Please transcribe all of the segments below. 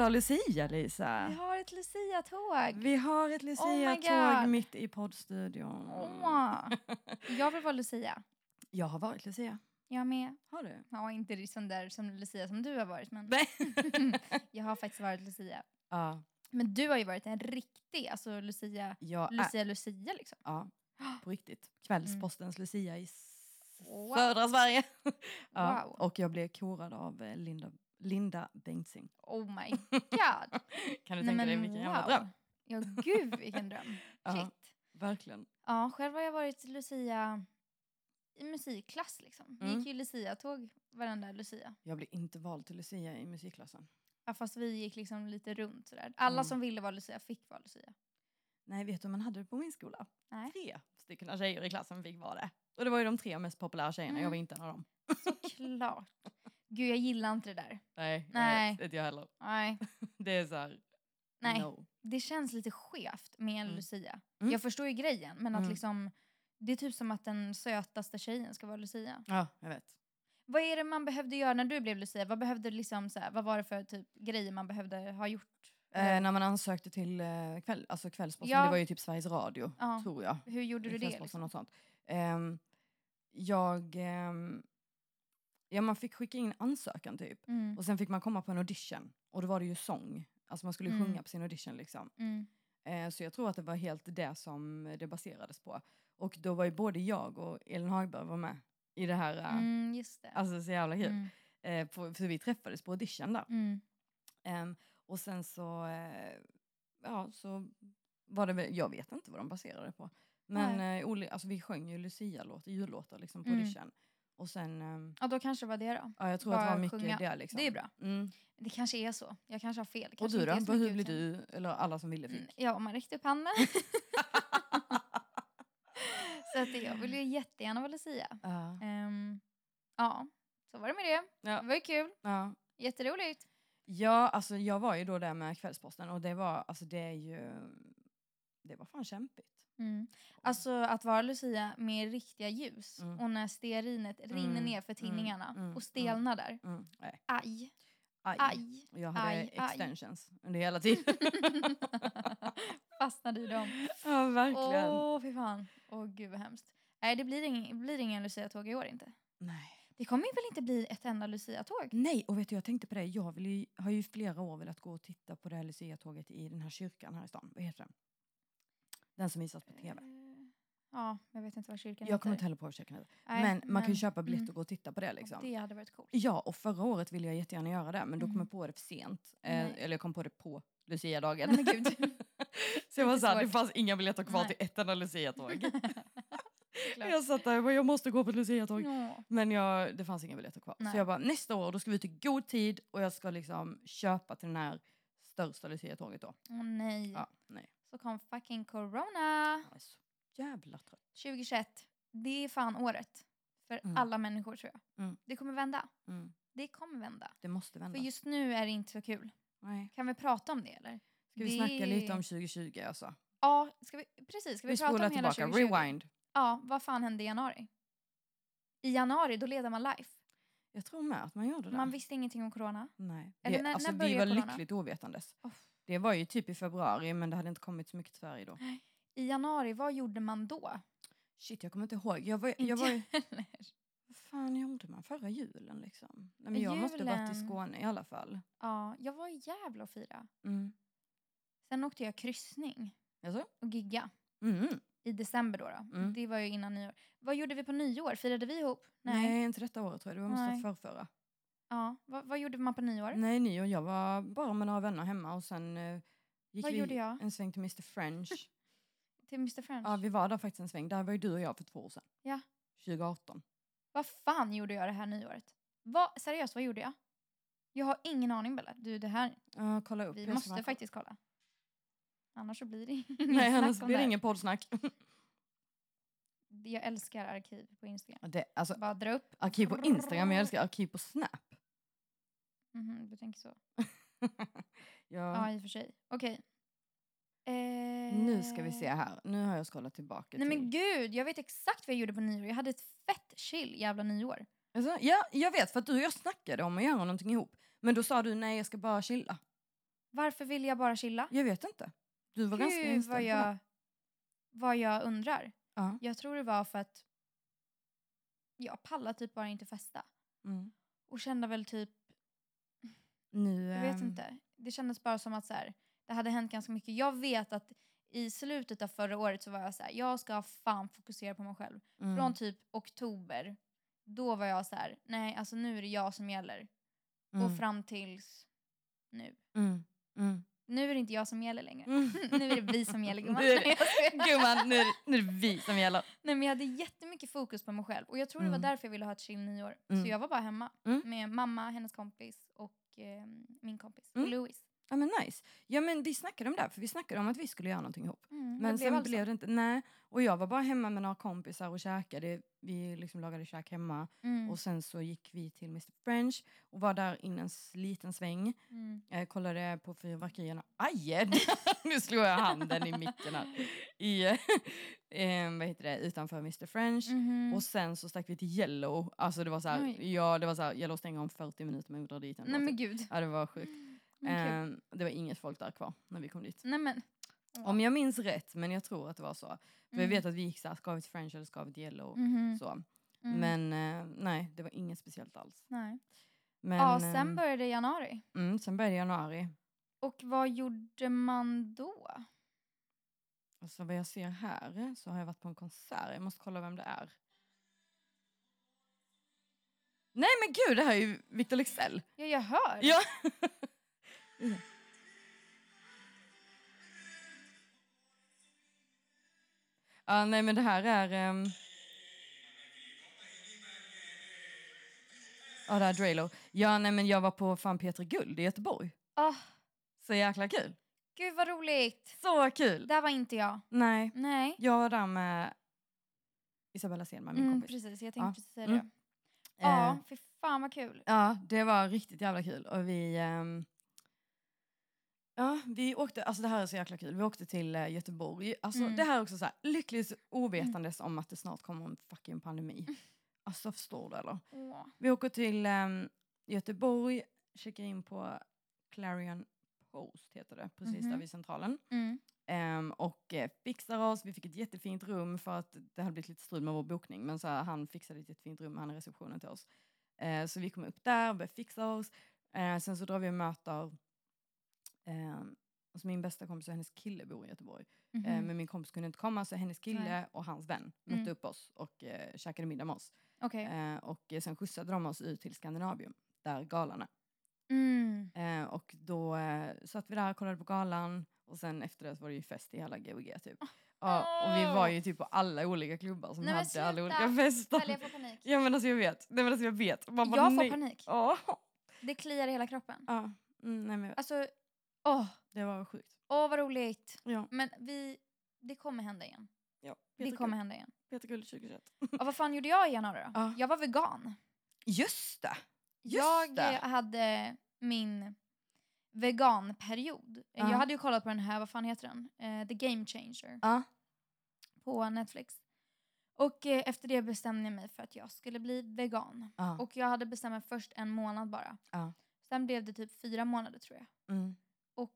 Glad Lucia Lisa! Vi har ett Lucia-tåg. Vi har ett Oh Lucia-tåg God. mitt i poddstudion. Åh. Jag vill vara Lucia. Jag har varit Lucia. Jag med. Har du? Ja, inte sån där som Lucia som du har varit, men jag har faktiskt varit Lucia. Ja, Men du har ju varit en riktig, alltså Lucia, är, Lucia, Lucia liksom. ja, på riktigt. Kvällspostens Lucia i Wow. södra Sverige. ja, Wow. Och jag blev korad av eh, Linda, Linda Bengtzing. Oh my god. Kan du tänka dig vilken jävla dröm? Ja, gud vilken dröm. Shit. Verkligen. Ja, själv har jag varit Lucia i musikklass liksom. Vi Mm. gick ju Lucia-tåg varenda Lucia. Jag blev inte vald till Lucia i musikklassen. Ja, fast vi gick liksom lite runt sådär. Alla Mm. som ville vara Lucia fick vara Lucia. Nej, vet du hur man hade det på min skola? Nej. Tre stycken av tjejer i klassen fick vara det. Och det var ju de tre mest populära tjejerna, Mm. jag var inte en av dem. Såklart. Gud, jag gillar inte det där. Nej, Nej. Nej. inte jag heller. Nej, Det är så här, Nej. no. det känns lite skevt med en Mm. Lucia. Mm. Jag förstår ju grejen, men att Mm. liksom... Det är typ som att den sötaste tjejen ska vara Lucia. Ja, jag vet. Vad är det man behövde göra när du blev Lucia? Vad, behövde liksom, så här, vad var det för typ grejer man behövde ha gjort? Eh, när man ansökte till eh, kväll, alltså Kvällsposten, Ja. det var ju typ Sveriges Radio, Ja. tror jag. Hur gjorde du det? Liksom? och sånt. Ehm, jag... ehm, ja, man fick skicka in ansökan typ. Mm. Och sen fick man komma på en audition. Och då var det ju sång. Alltså man skulle Mm. sjunga på sin audition liksom. Mm. Eh, så jag tror att det var helt det som det baserades på. Och då var ju både jag och Elin Hagberg var med i det här. eh, Mm, just det. Alltså så jävla kul. Mm. Eh, på, för vi träffades på audition där. Ehm, och sen så, eh, ja så var det väl, jag vet inte vad de baserade det på. Men eh, alltså, vi sjöng ju Lucia-låtar, jullåtar liksom på Mm. audition. Och sen, ehm, Ja, då kanske det var det då. ja jag tror att det Bara var mycket sjunga. det liksom. Det är bra. Mm. Det kanske är så. Jag kanske har fel. Det Och kanske du inte då? är så Vad- Hur blev du, eller alla som ville fick? Mm, Ja, man räckte upp handen. så att jag vill ju jättegärna vara Lucia. Ja. Ehm, ja, så var det med det. Ja. Det var ju kul. Ja. Jätteroligt. Ja, alltså jag var ju då där med Kvällsposten och det var, alltså det är ju, det var fan kämpigt. Mm. Alltså att vara Lucia med riktiga ljus Mm. och när stearinet rinner Mm, ner för mm, tinningarna mm, och stelnar där. Mm, nej. Aj, Aj. aj. Jag hade Aj, aj. extensions under hela tiden. Fastnade i dem. ja, verkligen. Åh, fy fan. Åh, gud vad hemskt. Nej, det blir ingen, det blir ingen Lucia-tåg i år inte. Nej. Det kommer väl inte bli ett enda Lucia-tåg? Nej, och vet du, jag tänkte på det. Jag ju, har ju flera år velat gå och titta på det här Lucia-tåget i den här kyrkan här i stan. Vad heter den? Den som visas på tv. Eh, Ja, jag vet inte vad kyrkan Jag kommer inte heller på vad kyrkan heter. Nej, Men man kan ju köpa biljett mm. och gå och titta på det liksom. Det hade varit coolt. Ja, och förra året ville jag jättegärna göra det, men då kom Mm. jag på det för sent. Eh, eller jag kom på det på Lucia-dagen. Nej, men gud. Så jag var såhär, det fanns inga biljetter kvar Nej. till ett enda Lucia-tåg. Jag satt där och bara, jag måste gå på ett Lucia-tåg. Ja. Men jag, det fanns inga biljetter kvar. Nej. Så jag bara, nästa år då ska vi ut i god tid och jag ska liksom köpa till den här största Lucia-tåget då. Åh nej. Ja, nej. Så kom fucking corona. Jag är så jävla trött. 2021. Det är fan året. För Mm. alla människor tror jag. Mm. Det kommer vända. Mm. Det kommer vända. Det måste vända. För just nu är det inte så kul. Nej. Kan vi prata om det eller? Ska vi Det- snacka lite om 2020 alltså? Ja, ska vi, precis. Ska vi, Vi prata om hela tillbaka, 2020? rewind. Ja, vad fan hände i januari? I januari, då leder man life. Jag tror med att man gjorde det. Man visste ingenting om corona. Nej. Eller Det, när- alltså, när vi var corona? lyckligt ovetandes. Oh. Det var ju typ i februari men det hade inte kommit så mycket till Sverige då. I januari, vad gjorde man då? Shit jag kommer inte ihåg. Jag var, jag var ju, vad fan gjorde man förra julen liksom? Nej, men jag måste ha varit i Julen. Skåne i alla fall. Ja, jag var i Gävle och fira. Mm. Sen åkte jag kryssning Alltså? och gigga. Mm. I december då. då. Mm. Det var ju innan nyår. Vad gjorde vi på nyår? Firade vi ihop? Nej. inte detta året tror jag. Det Nej. måste förrförra. Ja. Vad, vad gjorde man på nyår? Nej, nyår. Jag var bara med några vänner hemma och sen eh, gick Vad vi gjorde jag? en sväng till Mr French. Till Mr French? ja, vi var där faktiskt en sväng. Där var ju du och jag för två år sedan. Ja. 2018. Vad fan gjorde jag det här nyåret? Vad, seriöst, vad gjorde jag? Jag har ingen aning Bella. Du, det här, Ja, kolla upp. vi Jag ska måste bara- faktiskt kolla. Annars så blir det inget Nej, snack annars om blir det ingen poddsnack. Jag älskar arkiv på Instagram. Ja, Det, alltså, Bara dra upp. arkiv på Instagram, jag älskar arkiv på Snap. Mhm, du tänker så. ja. Ja, i och för sig. Okej. Eh... Nu ska vi se här. Nu har jag scrollat tillbaka Nej till... men gud, jag vet exakt vad jag gjorde på nyår. Jag hade ett fett chill jävla nyår. Alltså, ja, jag vet för att du och jag snackade om att göra någonting ihop. Men då sa du nej, jag ska bara chilla. Varför ville jag bara chilla? Jag vet inte. Du var ganska Gud inställd vad jag, vad jag undrar. Ja. Jag tror det var för att jag pallade typ bara inte festa. Mm. Och kände väl typ, Nu, jag vet ehm, inte. Det kändes bara som att så här, det hade hänt ganska mycket. Jag vet att i slutet av förra året så var jag så här, jag ska fan fokusera på mig själv. Mm. Från typ oktober, då var jag så här, nej alltså nu är det jag som gäller. mm. Och fram tills nu. Mm. Mm. Nu är det inte jag som gäller längre. Mm. nu är det vi som gäller gumman. Nu är det-. Gumman, nu är, det, nu är det vi som gäller. Nej men jag hade jättemycket fokus på mig själv och jag tror det Mm. var därför jag ville ha ett chill nyår. Mm. Så jag var bara hemma Mm. med mamma, hennes kompis och eh, min kompis. Mm. Och Louis. Ja men nice. Ja men vi snackade om det, här, för vi snackade om att vi skulle göra någonting ihop. Mm, Men sen alltså. blev det inte, nej. Och jag var bara hemma med några kompisar och käkade. Vi liksom lagade käk hemma. Mm. Och sen så gick vi till Mr French och var där inne en liten sväng. Mm. Jag kollade på fyrverkerierna. Aj! nu slog jag handen i micken här. I, eh, vad heter det, utanför Mr French. Mhm. Och sen så stack vi till Yellow. Alltså det var så här, Oj. ja det var så här, Yellow stänger om 40 minuter men vi drar dit ändå. Nej men typ. gud. Ja det var sjukt. Ehm, det var inget folk där kvar när vi kom dit. Nej men. Om jag minns rätt, men jag tror att det var så. För jag Mm. vet att vi gick så här, ska vi till French eller ska vi till Yellow? Mhm. Så. Mm. Men eh, nej, det var inget speciellt alls. Nej. Men, ja, sen ehm, började januari. mm, sen började januari. Och vad gjorde man då? Alltså vad jag ser här så har jag varit på en konsert. Jag måste kolla vem det är. Nej men gud, det här är ju Victor Leksell. Ja, jag hör. Ja. ja, nej men det här är... ehm, Ja, det här är Drelo. Ja, nej men jag var på fan Peter Guld i Göteborg. Åh, Så jäkla kul. Gud vad roligt. Så kul! Där var inte jag. Nej, Nej. jag var där med Isabella Selman, min Mm, kompis. precis, jag tänkte Ja. precis säga Mm. det. Ja, Eh, fy fan vad kul. Ja, det var riktigt jävla kul. Och vi... ehm, ja, vi åkte... Alltså det här är så jäkla kul. Vi åkte till eh, Göteborg. Alltså Mm. det här är också så här, lyckligt ovetandes om att det snart kommer en fucking pandemi. Alltså förstår du eller? Vi åker till ehm, Göteborg, checkar in på Clarion Post heter det, precis Mhm. där vid centralen. Mm. Ehm, och eh, fixar oss. Vi fick ett jättefint rum för att det hade blivit lite strul med vår bokning. Men så här, han fixade ett jättefint rum, han i receptionen till oss. Eh, så vi kom upp där och började fixa oss. Eh, sen så drar vi och möter eh, alltså min bästa kompis och hennes kille bor i Göteborg. Mhm. Eh, men min kompis kunde inte komma så hennes kille Nej. och hans vän mötte Mm. upp oss och eh, käkade middag med oss. Okej. Eh, och sen skjutsade de oss ut till Skandinavium där galan är. Mm. Eh, och då eh, satt vi där och kollade på galan och sen efter det så var det ju fest i hela GWG typ. Ja, och vi var ju typ på alla olika klubbar som Nej, hade alla sluta. olika fester. Snälla, jag får panik. Ja men alltså jag vet, nej men alltså jag vet. Man bara, Jag får nej. panik. Ja. Det kliar i hela kroppen. Ja, mm, nej men Alltså, åh, det var sjukt. åh vad roligt. Ja, Men vi, det kommer hända igen. ja. Det kommer hända igen. Peter Guld 2021. Och vad fan gjorde jag i januari då? Ja. Jag var vegan. Just det! Just jag det. eh, hade min veganperiod. Eh, Ja. Jag hade ju kollat på den här, vad fan heter den? Eh, The Game Changer Ja. på Netflix. Och eh, efter det bestämde jag mig för att jag skulle bli vegan. Ja. Och jag hade bestämt mig först en månad bara. Ja. Sen blev det typ fyra månader tror jag. Mm. Och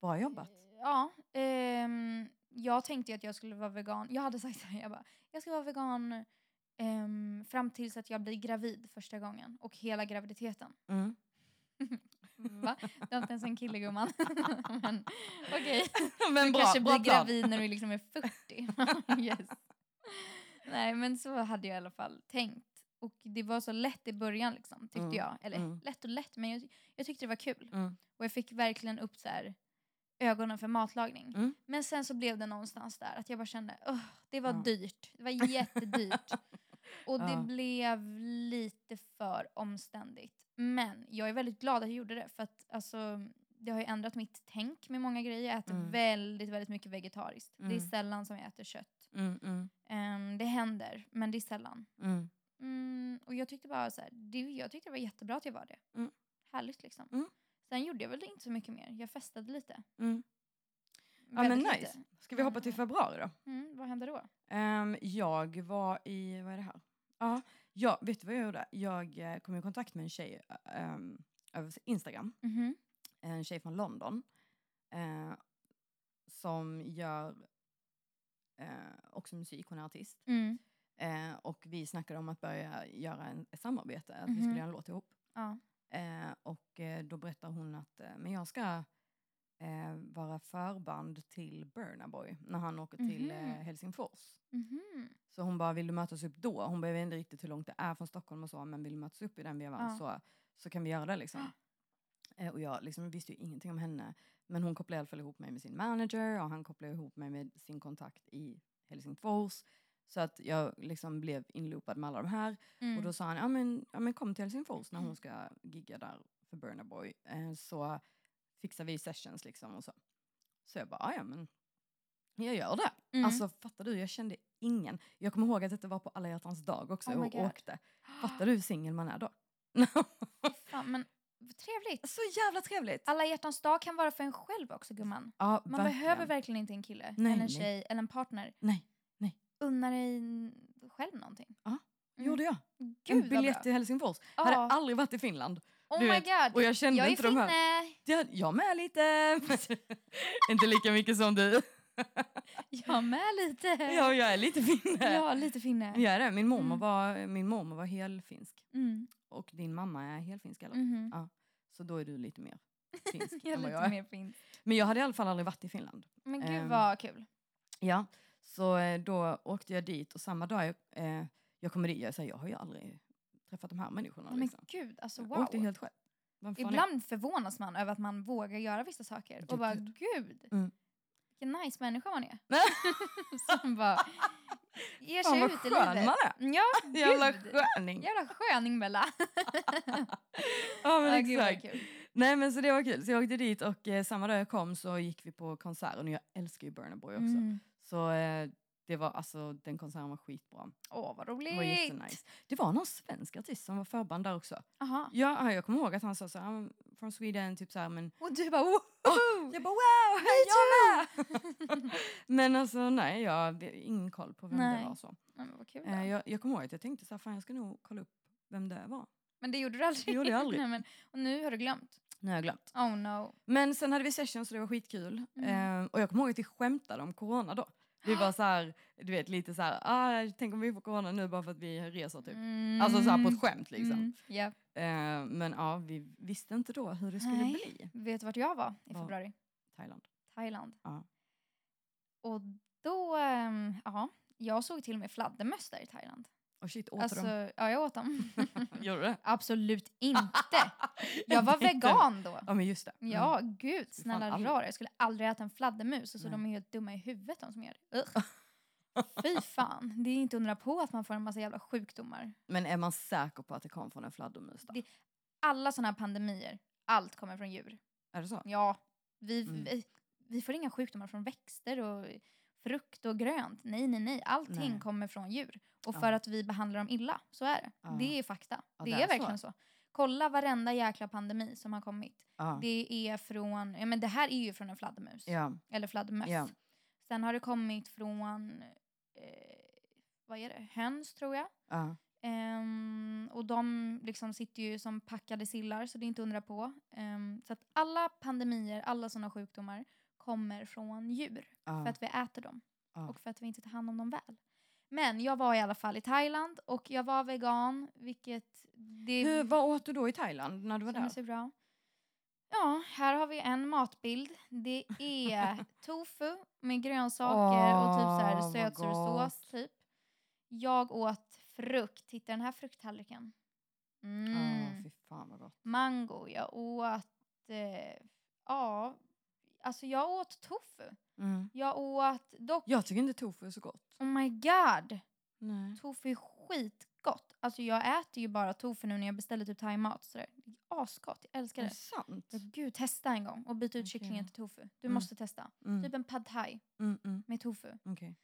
Bra jobbat. ja, ehm, jag tänkte att jag skulle vara vegan. Jag hade sagt så här, jag bara, jag ska vara vegan ehm, fram tills att jag blir gravid första gången. Och hela graviditeten. Mm. Va? Du har inte ens en kille gumman. Men okej. men Du bra, kanske bra blir plan. gravid när du liksom är 40. yes. Nej men så hade jag i alla fall tänkt. Och det var så lätt i början liksom, tyckte Mm, jag. Eller mm. lätt och lätt men jag, jag tyckte det var kul. Mm. Och jag fick verkligen upp så här, ögonen för matlagning. Mm. Men sen så blev det någonstans där att jag bara kände, "Ugh, det var dyrt. Det var jättedyrt. Och det Ja. blev lite för omständigt. Men jag är väldigt glad att jag gjorde det för att alltså, det har ju ändrat mitt tänk med många grejer. Jag äter Mm. väldigt, väldigt mycket vegetariskt. Det är Mm. sällan som jag äter kött. Mm, mm, Ehm, det händer, men det är sällan. mm. Mm, och jag tyckte bara så här, det, jag tyckte det var jättebra att jag var det. Mm. Härligt liksom. Mm. Sen gjorde jag väl inte så mycket mer. Jag festade lite. Mm. Ja men nice. lite. Ska vi hoppa till februari då? Mm, vad hände då? Ehm, jag var i, vad är det här? Ja, jag, vet du vad jag gjorde? Jag eh, kom i kontakt med en tjej ehm, över Instagram. Mhm. en tjej från London eh, som gör eh, också musik, hon är artist. Mm. Eh, och vi snackade om att börja göra en, ett samarbete, att vi Mhm. skulle göra en låt ihop. Ja. Eh, och eh, då berättar hon att eh, men jag ska eh, vara förband till Burna Boy när han åker till eh, Mhm. Helsingfors. Mhm. Så hon bara, vill du mötas upp då? Hon vet inte riktigt hur långt det är från Stockholm och så, men vill du mötas upp i den vevan Ja. så, så kan vi göra det liksom. Eh, och jag liksom visste ju ingenting om henne. Men hon kopplade i alla fall ihop mig med sin manager och han kopplade ihop mig med sin kontakt i Helsingfors. Så att jag liksom blev inloopad med alla de här. Mm. Och då sa han, ja men, ja men kom till Helsingfors när hon ska gigga där för Burna Boy. Eh, så fixar vi sessions liksom och så. Så jag bara, "Ah, ja men jag gör det. Mm. Alltså fattar du, jag kände ingen. Jag kommer ihåg att detta var på alla hjärtans dag också Oh och åkte. Fattar du hur singel man är då? Fan, men trevligt. Så jävla trevligt! Alla hjärtans dag kan vara för en själv också gumman. Ja, Man behöver verkligen inte en kille, Nej, eller en nej. tjej eller en partner. Nej, Unna dig själv någonting. Ja, Mm. gjorde jag. Gud en biljett till Helsingfors. Ja. Hade aldrig varit i Finland. Oh du my vet, god. Och jag kände jag är inte de här. finne. Ja, jag med lite. inte lika mycket som du. Jag med lite. ja, jag är lite finne. Ja, lite finne. Jag är det. Min mormor Mm. var, min mormor var helfinsk. Mm. Och din mamma är helfinsk eller? Mhm. Ja. Så då är du lite mer finsk Jag är lite jag är. mer finsk. Men jag hade i alla fall aldrig varit i Finland. Men gud Ehm, vad kul. Ja, så eh, då åkte jag dit och samma dag jag, eh, jag kommer dit, jag säger jag har ju aldrig träffat de här människorna. Men Liksom. gud, alltså Jag wow. åkte helt själv. Fan är- Ibland förvånas man över att man vågar göra vissa saker. Ja, Och bara gud. gud, Mm. vilken nice människa man är. Som bara ger sig ut i livet. man är. Ja, Jävla gud. sköning. Jävla sköning Bella. Ja men Ja, gud exakt. kul. Nej men så det var kul. Så jag åkte dit och eh, samma dag jag kom så gick vi på konserten och jag älskar ju Burna Boy också. Mm. Så eh, det var alltså, den konserten var skitbra. Åh vad Det roligt. var jättenice. Det var någon svensk artist som var förband där också. Aha. Ja, jag kommer ihåg att han sa så här, "I'm from Sweden, typ så här, men Och du bara woho! jag bara wow, jag med! men alltså nej, jag hade ingen koll på vem Nej. det var så. Men vad kul. Eh, jag, jag kommer ihåg att jag tänkte så här, fan jag ska nog kolla upp vem det var. Men det gjorde du aldrig. Det gjorde jag aldrig. Nej, men, och nu har du glömt. Nu har jag glömt. Oh no. Men sen hade vi sessions så det var skitkul. Mm. Eh, och jag kommer ihåg att vi skämtade om corona då. Vi var så här, du vet lite så här, ah, tänk om vi får corona nu bara för att vi reser typ. Alltså så här på ett skämt liksom. Mm, ja. Eh, men ja, vi visste inte då hur det skulle Nej. bli. Vet du vart jag var i februari? Thailand. Thailand. Ja. Och då, ehm, ja, jag såg till och med fladdermöss där i Thailand. Och shit, åt Alltså, dem? ja jag åt dem. Gjorde du det? Absolut inte. Jag var vegan då. Ja men just det. Mm. Ja, gud, snälla rara. Jag skulle aldrig äta en fladdermus. Alltså, Nej. de är helt dumma i huvudet de som gör det. Ugh. Fy fan, det är inte undra på att man får en massa jävla sjukdomar. Men är man säker på att det kom från en fladdermus då? Det- Alla såna här pandemier, allt kommer från djur. Är det så? Ja, vi, Mm. vi, vi får inga sjukdomar från växter och frukt och grönt. Nej, nej, nej. Allting Nej. kommer från djur. Och Ja. för att vi behandlar dem illa. Så är det. Ja. Det är fakta. Ja, det, det är, är så. verkligen så. Kolla varenda jäkla pandemi som har kommit. Det är från, ja men det här är ju från en fladdermus. Eller fladdermöss. Sen har det kommit från, eh, vad är det, höns tror jag. Ja. Ehm, och de liksom sitter ju som packade sillar så det är inte undra på. Ehm, så att alla pandemier, alla sådana sjukdomar kommer från djur. Ja. För att vi äter dem. Ja. Och för att vi inte tar hand om dem väl. Men jag var i alla fall i Thailand och jag var vegan vilket det Hur, vad åt du då i Thailand när du var där? bra. Ja, här har vi en matbild. Det är tofu med grönsaker och typ så här sötsursås typ. Jag åt frukt. Titta den här frukttallriken. Mm. Ja, fy fan vad gott. Mango. Jag åt... Eh, ja, alltså jag åt tofu. Mm. Jag åt dock... Jag tycker inte tofu är så gott. Oh my god! Nej. Tofu är skitgott. Alltså jag äter ju bara tofu nu när jag beställer typ thaimat. Det asgott. Jag älskar Är det. det sant? Ja, Gud, testa en gång och byta ut Okej. kycklingen till tofu. Du Mm. måste testa. Mm. Typ en pad thai Mm, mm. med tofu. Okej.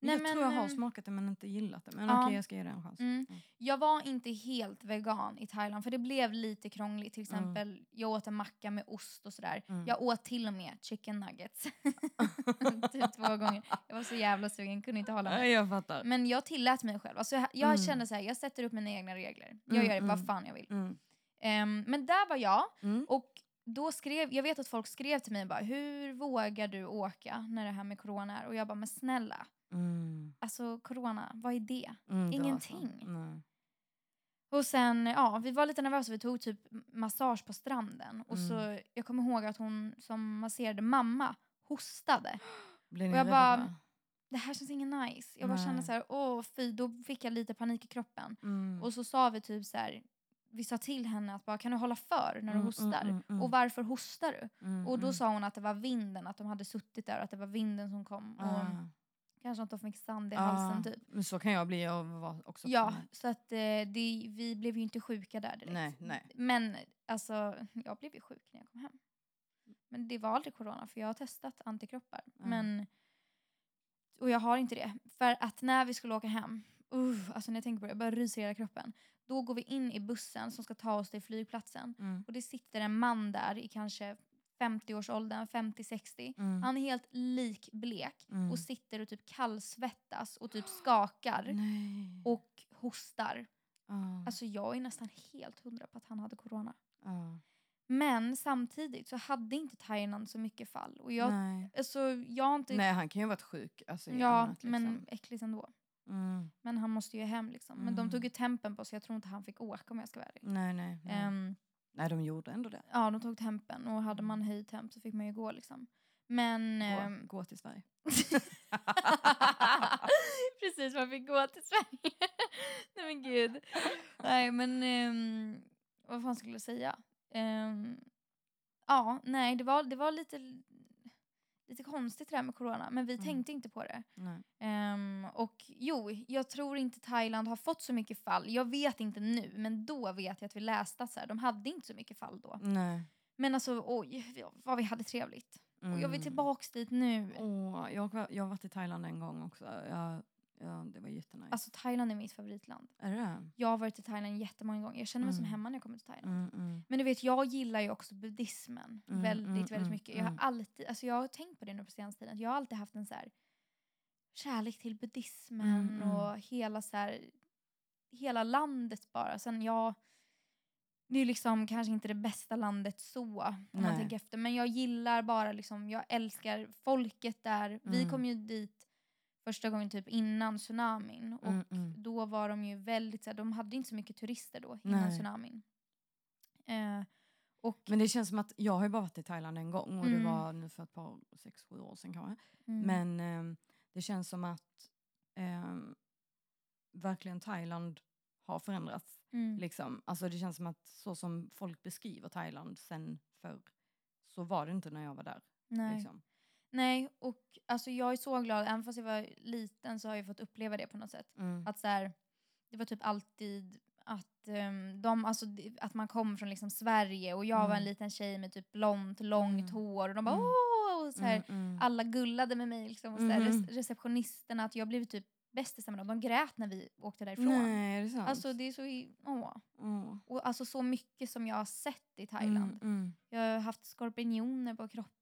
Nej, jag tror jag har men, ehm, smakat det men inte gillat det. Men ja. okej, jag ska ge det en chans. Mm. Mm. Jag var inte helt vegan i Thailand för det blev lite krångligt. Till Mm. exempel, jag åt en macka med ost och sådär. Mm. Jag åt till och med chicken nuggets. typ två gånger. Jag var så jävla sugen, kunde inte hålla mig. Jag fattar. Men jag tillät mig själv. Alltså, jag jag Mm. kände så här, jag sätter upp mina egna regler. Jag Mm, gör mm. vad fan jag vill. Mm. Ehm, men där var jag Mm. och då skrev, jag vet att folk skrev till mig bara, hur vågar du åka när det här med corona är? Och jag bara, men snälla, Mm. alltså corona, vad är det? Mm, det Ingenting. Nej. Och sen, ja, vi var lite nervösa, vi tog typ massage på stranden. Och Mm. så, jag kommer ihåg att hon som masserade mamma hostade. Blev Och jag bara- det? Det här känns ingen nice. Jag bara kände Nej. så här, åh fy, då fick jag lite panik i kroppen. Mm. Och så sa vi typ så här, vi sa till henne att bara, kan du hålla för när du Mm, hostar? mm, mm, mm. Och varför hostar du? Mm, Och då mm. sa hon att det var vinden, att de hade suttit där och att det var vinden som kom. Och Ah. Kanske att de fick sand i halsen typ. Men så kan jag bli och vara också. Ja, så att eh, det, vi blev ju inte sjuka där direkt. Nej, nej. Men alltså, jag blev ju sjuk när jag kom hem. Men det var aldrig corona för jag har testat antikroppar. Ja. Men, och jag har inte det. För att när vi skulle åka hem, uh, alltså när jag tänker på det, jag börjar rysa i hela kroppen. Då går vi in i bussen som ska ta oss till flygplatsen. Mm. Och det sitter en man där i kanske 50-årsåldern, 50-60. Mm. Han är helt likblek Mm. och sitter och typ kallsvettas och typ skakar Nej. och hostar. Ah, Alltså jag är nästan helt hundra på att han hade corona. ah. Men samtidigt så hade inte Thailand så mycket fall. Och jag, Nej. alltså, jag har inte... nej, han kan ju ha varit sjuk. Alltså, ja, annat, liksom. men äckligt ändå. Mm. Men han måste ju hem liksom. Men de Mm. tog ju tempen på så jag tror inte han fick åka om jag ska vara ärlig. Nej, nej. Nej. Ehm, nej, de gjorde ändå det. ja, de tog tempen och hade Mm. man höjd temp så fick man ju gå liksom. Men... Gå, ehm, gå till Sverige. Precis, man fick gå till Sverige. Nej men gud. Nej men, ehm, vad fan skulle jag säga? Ehm, ja, nej det var, det var lite, lite konstigt det här med corona. Men vi Mm. tänkte inte på det. Ehm, och jo, jag tror inte Thailand har fått så mycket fall. Jag vet inte nu, men då vet jag att vi läste att så här, de hade inte så mycket fall då. nej. Men alltså oj, vad vi hade trevligt. Och jag vill Mm. tillbaks dit nu. Åh, jag, jag har varit i Thailand en gång också. Jag, ja, det var jättenice. Alltså Thailand är mitt favoritland. är det? Jag har varit i Thailand jättemånga gånger. Jag känner mig som Mm. hemma när jag kommer till Thailand. Mm, mm. Men du vet, jag gillar ju också buddhismen Mm, väldigt, mm, väldigt mm, mycket. Jag har alltid, alltså jag har tänkt på det nu på senaste tiden. Jag har alltid haft en så här kärlek till buddhismen och hela så här, hela landet bara. Sen jag, det är liksom kanske inte det bästa landet så om man tänker efter. Men jag gillar bara liksom, jag älskar folket där. Vi kom ju dit första gången typ innan tsunamin. Och Mm, mm. då var de ju väldigt, så här, de hade inte så mycket turister då innan Nej. tsunamin. Eh, och, Men det känns som att jag har ju bara varit i Thailand en gång och Mm. det var nu för ett par, sex, sju år sedan kanske. mm, Men ehm, det känns som att ehm, verkligen Thailand har förändrats. mm, Liksom. Alltså det känns som att så som folk beskriver Thailand sen förr så var det inte när jag var där. nej. Liksom. Nej, och alltså jag är så glad, även fast jag var liten så har jag fått uppleva det på något sätt. Mm. Att så här, det var typ alltid att, ehm, de, alltså, att man kom från liksom Sverige och jag var en Mm. liten tjej med typ blont, långt Mm. hår och de bara Mm. åh! Och så här, Mm, mm. Alla gullade med mig. Liksom, och så här, Mhm. rec- receptionisterna, att jag blev typ bästisar med dem. De grät när vi åkte därifrån. Nej, är det sant? Alltså det är så, åh. Åh. Och alltså så mycket som jag har sett i Thailand. Mm, mm, Jag har haft skorpioner på kroppen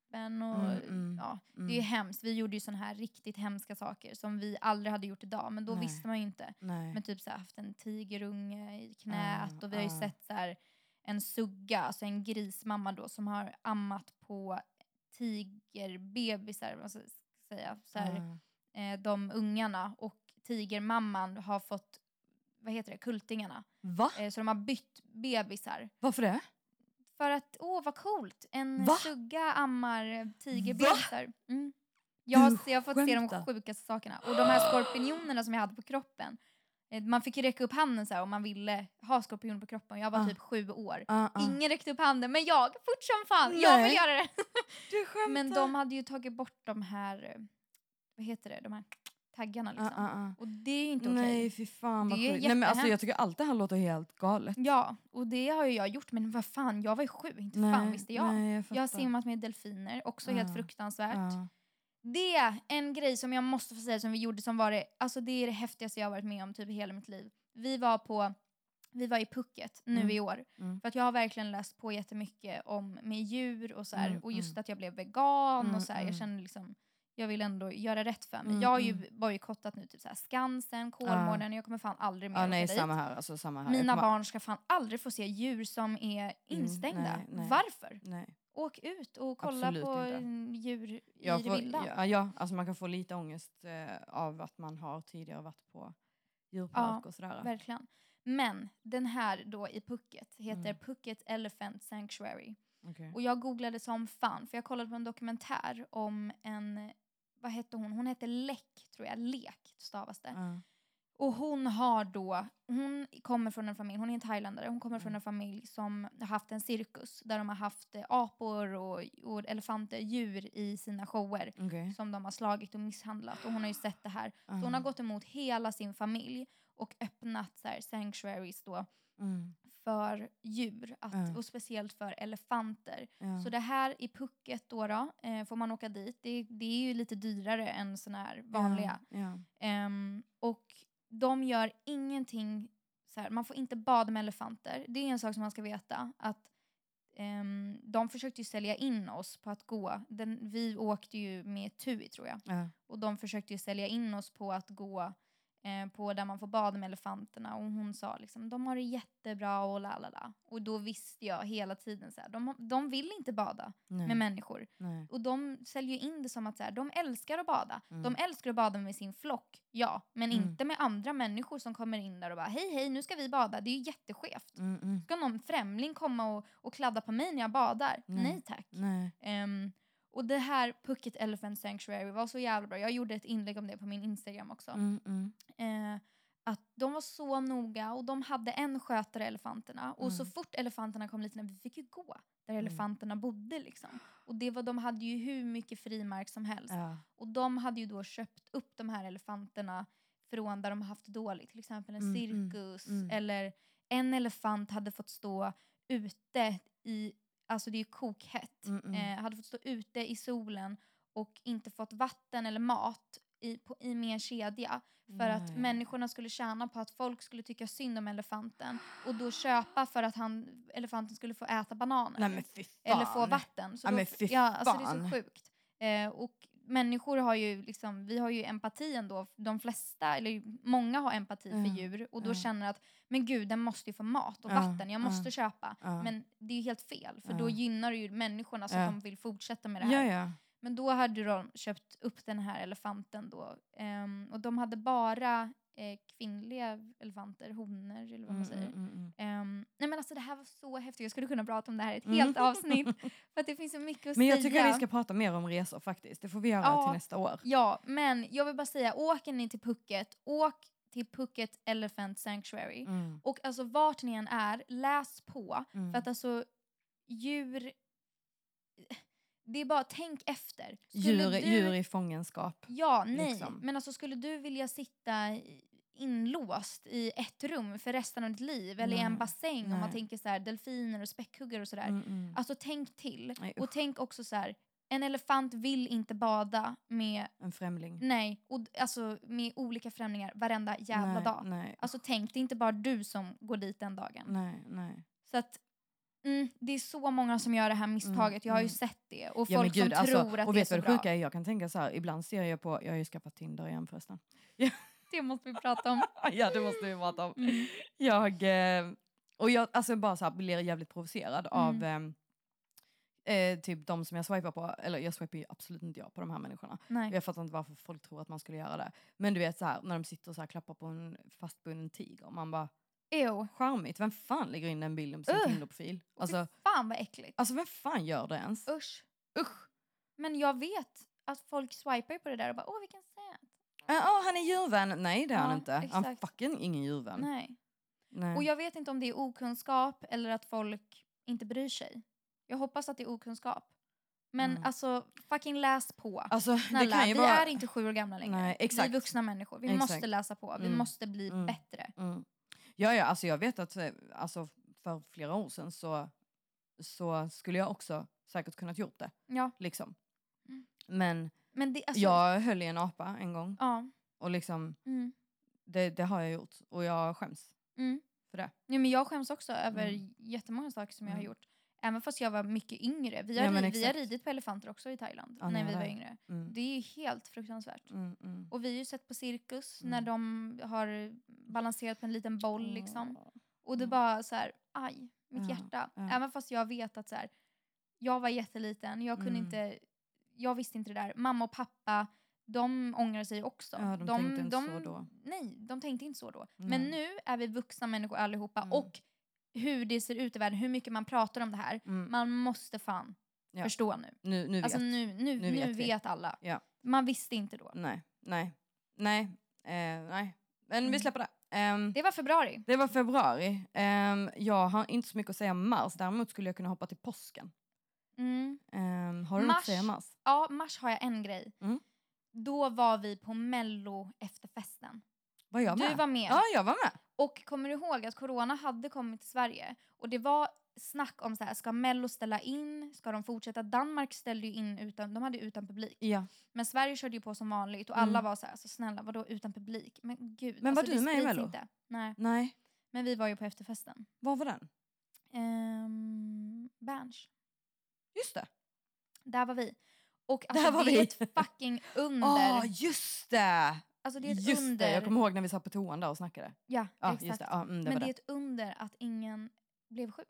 och Mm, mm, ja, det är mm. hemskt. Vi gjorde ju såna här riktigt hemska saker som vi aldrig hade gjort idag. Men då Nej. visste man ju inte. Nej. Men typ så här, haft en tigerunge i knät Ah, och vi har ju ah. sett så här, en sugga, alltså en grismamma då som har ammat på tigerbebisar, vad ska jag säga. Så här, Ah. eh, de ungarna och tigermamman har fått, vad heter det, kultingarna. Va? Eh, så de har bytt bebisar. Varför det? För att, åh vad coolt, en Va? sugga ammar tigerbebisar. Mm. Jag, har, jag har fått se de sjukaste sakerna. Och de här skorpionerna som jag hade på kroppen. eh, Man fick ju räcka upp handen så här om man ville ha skorpion på kroppen. Jag var Ah. typ sju år. Ah, ah. Ingen räckte upp handen men jag, fort som fan, jag Nej. vill göra det. Men de hade ju tagit bort de här, eh, vad heter det, de här taggarna liksom. Ah, ah, ah. Och det är inte okej. Nej, fy fan vad sjukt. Nej, men alltså, jag tycker allt det här låter helt galet. Ja, och det har ju jag gjort men vad fan, jag var ju sju, inte fan visste jag. Nej, jag, Jag har simmat med delfiner, också helt fruktansvärt. Det är en grej som jag måste få säga som vi gjorde som var det, alltså det är det häftigaste jag har varit med om typ hela mitt liv. Vi var på, vi var i Phuket nu Mm. i år. Mm. För att jag har verkligen läst på jättemycket om med djur och så här, Mm, och just mm. att jag blev vegan Mm, och så här, jag mm. kände liksom jag vill ändå göra rätt för mig. Mm, jag har ju mm. bojkottat nu typ så här Skansen, Kolmården och jag kommer fan aldrig mer Ja, nej, dit. samma här. Alltså, samma här. Mina barn ska fan aldrig få se djur som är instängda. nej, nej. Varför? Nej. Åk ut och kolla Absolut på inte. mm, djur i Jag det får, vilda. ja, ja, alltså man kan få lite ångest eh, av att man har tidigare varit på djurpark Ja, och sådär. Verkligen. Men den här då i Phuket heter Mm. Phuket Elephant Sanctuary. Okej. Och jag googlade som fan för jag kollade på en dokumentär om en, vad hette hon? Hon hette Lek tror jag, Lek stavas det. Ja. Och hon har då, hon kommer från en familj, hon är en thailändare, hon kommer från Mm. en familj som har haft en cirkus där de har haft eh, apor och, och elefanter, djur i sina shower Okej. som de har slagit och misshandlat och hon har ju sett det här. Så hon har Ja. gått emot hela sin familj och öppnat så här, sanctuaries då Mm. För djur att, Ja. och speciellt för elefanter. Ja. Så det här i Phuket då, då eh, får man åka dit. Det, det är ju lite dyrare än såna här vanliga. Ehm, och de gör ingenting, så här, man får inte bada med elefanter. Det är en sak som man ska veta. Att ehm, De försökte ju sälja in oss på att gå. Den, vi åkte ju med TUI tror jag. Ja. Och de försökte ju sälja in oss på att gå eh, på där man får bada med elefanterna. Och hon sa liksom, de har det jättebra och la la la. Och då visste jag hela tiden så här, de, de vill inte bada Nej. med människor. Nej. Och de säljer in det som att så här, de älskar att bada. Mm. De älskar att bada med sin flock, ja. Men Mm. inte med andra människor som kommer in där och bara hej hej nu ska vi bada. Det är ju jätteskevt. Mm, mm. Ska någon främling komma och, och kladda på mig när jag badar? Nej. Nej tack. Nej. Och det här Phuket Elephant Sanctuary var så jävla bra. Jag gjorde ett inlägg om det på min Instagram också. Mm, mm. Eh, att de var så noga och de hade en skötare elefanterna. Och så Mm. fort elefanterna kom lite vi fick ju gå där Mm. elefanterna bodde liksom. Och det var, de hade ju hur mycket frimark som helst. Ja. Och de hade ju då köpt upp de här elefanterna från där de haft dåligt. Till exempel en Mm, mm, cirkus eller en elefant hade fått stå ute i, alltså det är ju kokhett, Mm, mm. eh, hade fått stå ute i solen och inte fått vatten eller mat i, på, i en kedja. För att Nej. människorna skulle tjäna på att folk skulle tycka synd om elefanten och då köpa för att han, elefanten skulle få äta bananer. Nej fan. Eller få vatten. Så Ja, då, men fy ja, alltså det är så fan. sjukt. Eh, och människor har ju liksom, vi har ju empati ändå. De flesta, eller många har empati Ja, för djur och då ja. känner att men gud den måste ju få mat och Ja, vatten, jag måste köpa. Men det är ju helt fel för då gynnar det ju människorna att de vill fortsätta med det här. Ja, ja. Men då hade de köpt upp den här elefanten då. ehm, och de hade bara eh, kvinnliga elefanter, honor eller vad man Mm, säger. mm, mm, mm. Ehm, nej men alltså det här var så häftigt, jag skulle kunna prata om det här i ett Mm. helt avsnitt. För att det finns så mycket att Men jag säga. tycker att vi ska prata mer om resor faktiskt. Det får vi göra Ja. till nästa år. Ja, men jag vill bara säga, åker ni till Phuket, åk till Phuket Elephant Sanctuary. Och alltså vart ni än är, läs på. För att alltså djur... Det är bara, tänk efter. Djur, du- djur i fångenskap. Ja, nej. liksom. Men alltså skulle du vilja sitta inlåst i ett rum för resten av ditt liv eller i en Nej, bassäng om man nej. tänker så här delfiner och späckhuggare och sådär. Mm, mm. Alltså tänk till. Nej, och tänk också så här. En elefant vill inte bada med, En främling. nej, och, alltså med olika främlingar varenda jävla nej, dag. Nej, Alltså tänk, det är inte bara du som går dit den dagen. nej, nej. Så att mm, det är så många som gör det här misstaget. jag har ju mm. sett det. Och Ja, folk som gud, alltså, tror att och det är vet så du vad bra. det sjuka är? Jag kan tänka så här, ibland ser jag på, jag har ju skaffat Tinder igen förresten. Det måste vi prata om. ja det måste vi prata om. Mm. Jag, eh, och jag alltså bara så här, blir jävligt provocerad av Mm. eh, eh, typ de som jag swipar på, eller jag swipar ju absolut inte jag på de här människorna. Nej. Jag fattar inte varför folk tror att man skulle göra det. Men du vet så här, när de sitter och så här, klappar på en fastbunden tiger, man bara Ew. charmigt, vem fan lägger in den bilden på sin Ugh. Tinderprofil? Alltså, fan vad äckligt. alltså vem fan gör det ens? Usch. Usch! Men jag vet att folk swipar på det där och bara åh vilken söt. Ja, oh, han är djurvän. Nej det är han Ja, inte. Han är exakt. fucking ingen djurvän. Nej. Nej. Och jag vet inte om det är okunskap eller att folk inte bryr sig. Jag hoppas att det är okunskap. Men Mm. alltså fucking läs på. alltså, det Snälla, vi vara... är inte sju år gamla längre. Nej, Vi exakt. är vuxna människor. Vi Exakt. måste läsa på. Vi Mm. måste bli Mm. bättre. Ja, ja, alltså jag vet att eh, alltså, för flera år sedan så, så skulle jag också säkert kunnat gjort det. Ja. Liksom. Mm. Men Men det, alltså, jag höll i en apa en gång Ja. och liksom, Mm. det, det har jag gjort och jag skäms Mm. för det. Ja, men jag skäms också över Mm. jättemånga saker som jag har Mm. gjort. Även fast jag var mycket yngre. Vi Ja, har, men ri- vi har ridit på elefanter också i Thailand Ja, när vi var yngre. Mm. Det är ju helt fruktansvärt. Mm, mm. Och vi har ju sett på cirkus Mm. när de har balanserat på en liten boll liksom. Och det Mm. bara så här, aj, mitt Ja, hjärta. ja. Även fast jag vet att så här, jag var jätteliten, jag kunde Mm. inte, jag visste inte det där. Mamma och pappa, de ångrar sig också. Ja, de tänkte inte så då. Nej, de tänkte inte så då. Men nu är vi vuxna människor allihopa och hur det ser ut i världen, hur mycket man pratar om det här. Mm. Man måste fan Ja. förstå nu. Nu, nu vet. Alltså nu, nu, nu, vet vet, vi. alla. Ja. Man visste inte då. Nej, nej, nej, eh, nej. Men vi Mm. släpper det. Ehm, Det var februari. det var februari. Ehm, jag har inte så mycket att säga om mars. Däremot skulle jag kunna hoppa till påsken. Mm. Ehm, har du något att Mars. säga om mars? Ja, mars har jag en grej. Mm. Då var vi på mello efterfesten. Var jag med? Du var med. Ja, jag var med. Och kommer du ihåg att corona hade kommit till Sverige? Och det var snack om så här, ska mello ställa in? Ska de fortsätta? Danmark ställde ju in utan, de hade utan publik. Ja. Men Sverige körde ju på som vanligt och Mm. alla var så här, så snälla vadå utan publik? Men gud, Men var alltså, du det med i Mello? Inte. Nej, Nej. men vi var ju på efterfesten. Var var den? Um, Berns. Just det. Där var vi. Och Där alltså, var det vi. är ett fucking under. Ja, just det! Alltså det är ett Just under. det, jag kommer ihåg när vi satt på toan där och snackade. Ja, Ja, exakt. det. Ja, mm, det Men det är ett under att ingen blev sjuk.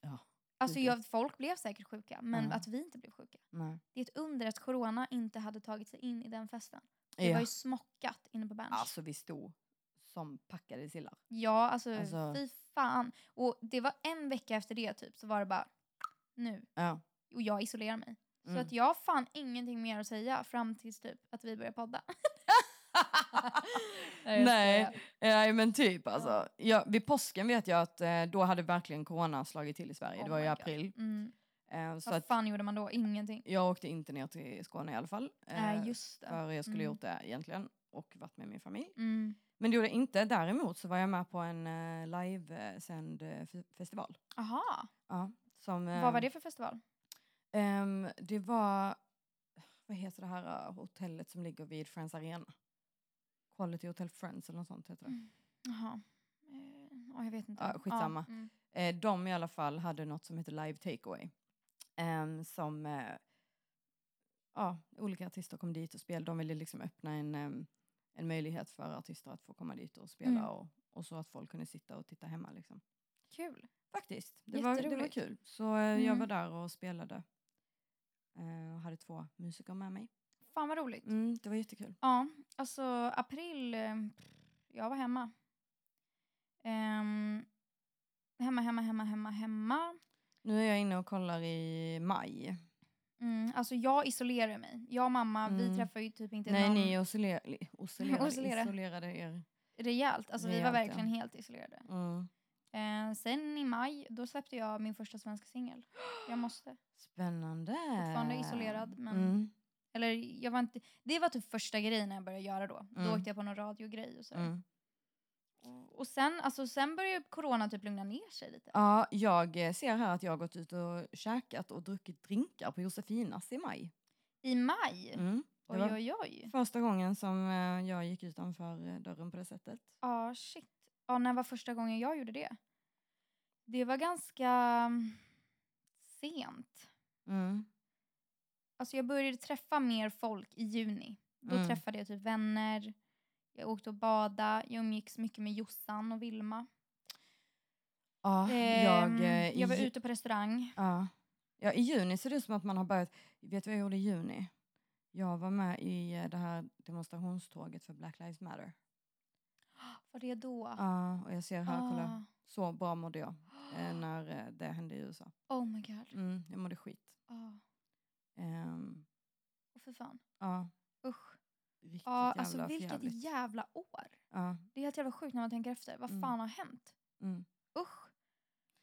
Ja, Alltså jag, folk blev säkert sjuka, men Ja. att vi inte blev sjuka. Nej. Det är ett under att corona inte hade tagit sig in i den festen. Det Ja. var ju smockat inne på Berns. Alltså vi stod som packade sillar. ja, alltså, alltså- fy fan. Och det var en vecka efter det typ så var det bara nu. Ja. Och jag isolerar mig. Så Mm. att jag har fan ingenting mer att säga fram tills typ att vi börjar podda. jag Nej, nej men typ alltså. Ja, vid påsken vet jag att eh, då hade verkligen corona slagit till i Sverige. Oh det var i april. Mm. Eh, så Vad fan gjorde man då? Ingenting. jag åkte inte ner till Skåne i alla fall. Eh, just det. För jag skulle Mm. gjort det egentligen och varit med min familj. Mm. Men det gjorde jag inte. Däremot så var jag med på en eh, livesänd eh, fe- festival. Aha. Ja, som, Vad var eh, det för festival? ehm, det var, vad heter det här eh, hotellet som ligger vid Friends Arena? Quality Hotel Friends eller något sånt heter det. Mm. Jaha. Eh, ja, jag vet inte. Ja, skitsamma. Ja, mm. Eh, de i alla fall hade något som heter Live Takeaway. Ehm, som eh, ja, olika artister kom dit och spelade. De ville liksom öppna en, em, en möjlighet för artister att få komma dit och spela Mm. och, och så att folk kunde sitta och titta hemma. Liksom. Kul. Faktiskt, det var, det var kul. Så eh, jag Mm. var där och spelade. Eh, och hade två musiker med mig. Fan vad roligt. Mm, det var jättekul. Ja, alltså april, eh, jag var hemma. Ehm, hemma, hemma, hemma, hemma, hemma. Nu är jag inne och kollar i maj. Mm, alltså jag isolerar mig. Jag och mamma, vi Mm. träffar ju typ inte Nej, någon ni isolerade, isolerade, Isolera. isolerade er. rejält. Alltså vi var Rejält, ja. verkligen helt isolerade. Mm. Eh, sen i maj, då släppte jag min första svenska singel. Jag måste. Spännande. Fortfarande isolerad, men- Mm. Eller jag var inte, det var typ första grejen jag började göra då. Då Mm. åkte jag på någon radiogrej och så. Mm. Och sen, alltså, sen började corona typ lugna ner sig lite. Ja, jag eh, ser här att jag har gått ut och käkat och druckit drinkar på Josefinas i maj. I maj? Mm. Oj, oj, oj. första gången som eh, jag gick utanför eh, dörren på det sättet. Ja, shit. Ja, när var första gången jag gjorde det? Det var ganska mm, sent. Mm. Alltså jag började träffa mer folk i juni. Då Mm. träffade jag typ vänner. Jag åkte och bada. Jag umgicks mycket med Jossan och Vilma. Ja, Ehm, jag, eh, jag var ute på restaurang. ja. ja, I juni ser det ut som att man har börjat... Vet du vad jag gjorde i juni? Jag var med i eh, det här demonstrationståget för Black Lives Matter. Var det då? Ja, och jag ser här, kolla. Ah. Så bra mådde jag eh, när eh, det hände i USA. Oh my god. Mm, jag mådde skit. Ah. Um, Åh för fan. ja, Usch. riktigt Ja, jävla alltså vilket förjävligt. jävla år. Ja, Det är helt jävla sjukt när man tänker efter. Vad Mm. fan har hänt? mm. Usch.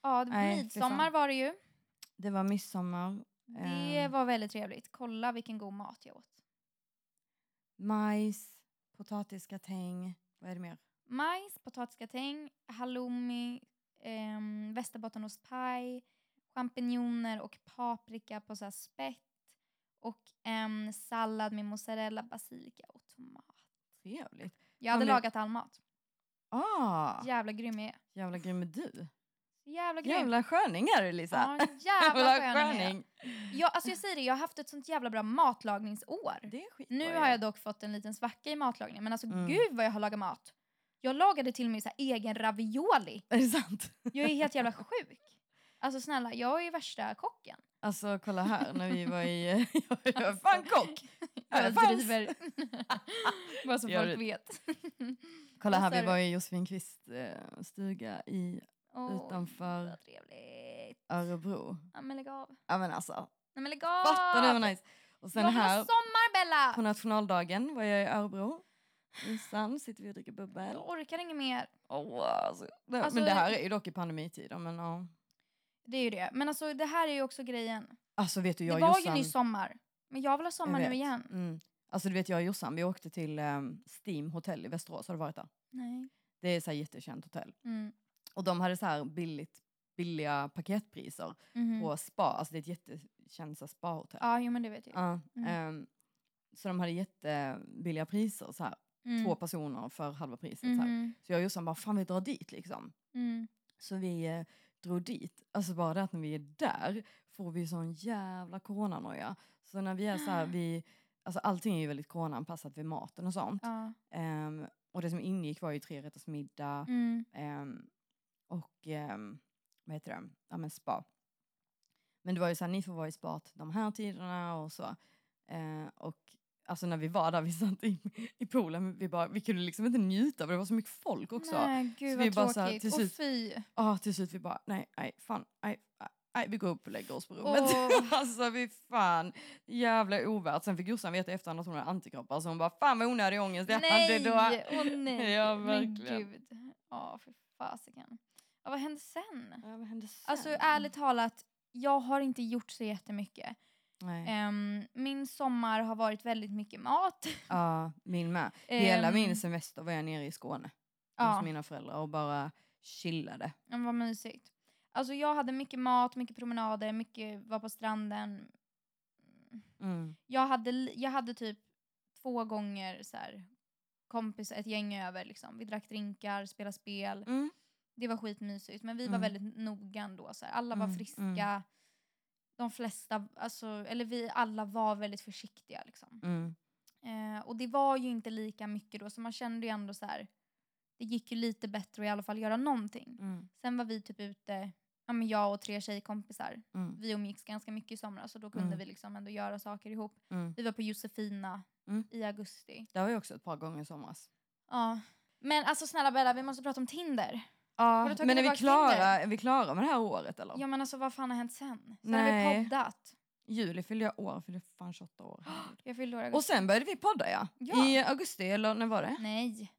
Ja, det- Nej, midsommar var det ju. Det var midsommar. Det Ehm. var väldigt trevligt. Kolla vilken god mat jag åt. Majs, potatisgratäng. Vad är det mer? Majs, potatisgratäng, halloumi, um, västerbottenostpaj, champinjoner och paprika på så spett och en sallad med mozzarella, basilika och tomat. Trevligt. Jag hade men- lagat all mat. Ah, Jävla grym jag är. jävla grym är du. Jävla grym. Jävla sköning är du Lisa. Ja, jävla sköning. jag. Alltså jag säger det, jag har haft ett sånt jävla bra matlagningsår. Det är skitbra Nu har jag dock fått en liten svacka i matlagningen, men alltså Mm. gud vad jag har lagat mat. Jag lagade till och med så egen ravioli. Är det sant? Jag är helt jävla sjuk. Alltså snälla, jag är ju värsta kocken. Alltså kolla här när vi var i... jag kock! Här Jag driver. Bara så Gör folk vet. Kolla här, vi var i Josefin Kvist eh, stuga i Åh, Utanför-. Örebro. Ja men lägg av. Ja men alltså, Nej men lägg av! fattar du vad nice? Och sen jag här sommar Bella! på nationaldagen var jag i Örebro. I sand sitter vi och dricker bubbel. Jag orkar inget mer. Åh, alltså. Alltså- men det här är ju dock i pandemitider men ja. Det är ju det. Men alltså det här är ju också grejen. Alltså vet du jag det var Jossan. ju nyss sommar. Men jag vill ha sommar nu igen. Mm. Alltså du vet jag och Jossan, vi åkte till um, Steam hotell i Västerås, har du varit där? Nej. Det är så här jättekänt hotell. Mm. Och de hade så här billigt, billiga paketpriser Mhm. på spa, alltså det är ett jättekänt spahotell. Ja, jo men det vet jag. Ja, Mm. ehm, så de hade jättebilliga priser, så här, Mm. två personer för halva priset. Så, här. Mhm. så jag och Jossan bara, fan vi drar dit liksom. Mm. Så vi eh, drog dit. Alltså bara det att när vi är där får vi sån jävla coronanoja. Så när vi är så här, vi, alltså allting är ju väldigt coronaanpassat vid maten och sånt. Ja. Ehm, och det som ingick var ju tre rätters middag Mm. ehm, och um, vad heter det, ja men spa. Men det var ju så här, ni får vara i spat de här tiderna och så. Eh, och alltså när vi var där, vi satt i, i poolen, vi, bara, vi kunde liksom inte njuta för det var så mycket folk också. Nej, gud Så vad vi bara så här, tråkigt. till Och slut- fy. Ja, till slut vi bara, nej, nej, fan, nej, nej, vi går upp och lägger oss på rummet. Åh. alltså vi fan, jävla ovärt. Sen fick Jossan veta efterhand att hon hade antikroppar så hon bara, fan vad onödig ångest jag Nej! hade då. Åh nej! Ja, Men gud. Ja, för fasiken. Ja, vad hände sen? Ja, vad hände sen? Alltså ärligt talat, jag har inte gjort så jättemycket. Ehm, min sommar har varit väldigt mycket mat. Ja, min med. Hela Ehm, min semester var jag nere i Skåne Ja. hos mina föräldrar och bara chillade. Men vad mysigt. Alltså jag hade mycket mat, mycket promenader, mycket var på stranden. Mm. Jag hade, jag hade typ två gånger så här, kompis, ett gäng över. Liksom. Vi drack drinkar, spelade spel. Mm. Det var skitmysigt. Men vi var Mm. väldigt noga ändå. Så här. Alla var Mm, friska. De flesta, alltså, eller vi alla var väldigt försiktiga. Liksom. Mm. Eh, och det var ju inte lika mycket då. Så man kände ju ändå så här. Det gick ju lite bättre att i alla fall göra någonting. Mm. Sen var vi typ ute, ja, men jag och tre tjejkompisar. Mm. Vi umgicks ganska mycket i somras så då kunde Mm. vi liksom ändå göra saker ihop. Mm. Vi var på Josefina Mm. i augusti. Det var jag också ett par gånger i somras. Ja. Men alltså snälla Bella, vi måste prata om Tinder. Ja, men är vi, klara, är vi klara med det här året eller? Ja men alltså vad fan har hänt sen? Sen har vi Nej. poddat. Juli fyllde jag år, fyllde fan 28 år. Jag fyllde år Och sen började vi podda ja. Ja. I augusti, eller när var det? Nej.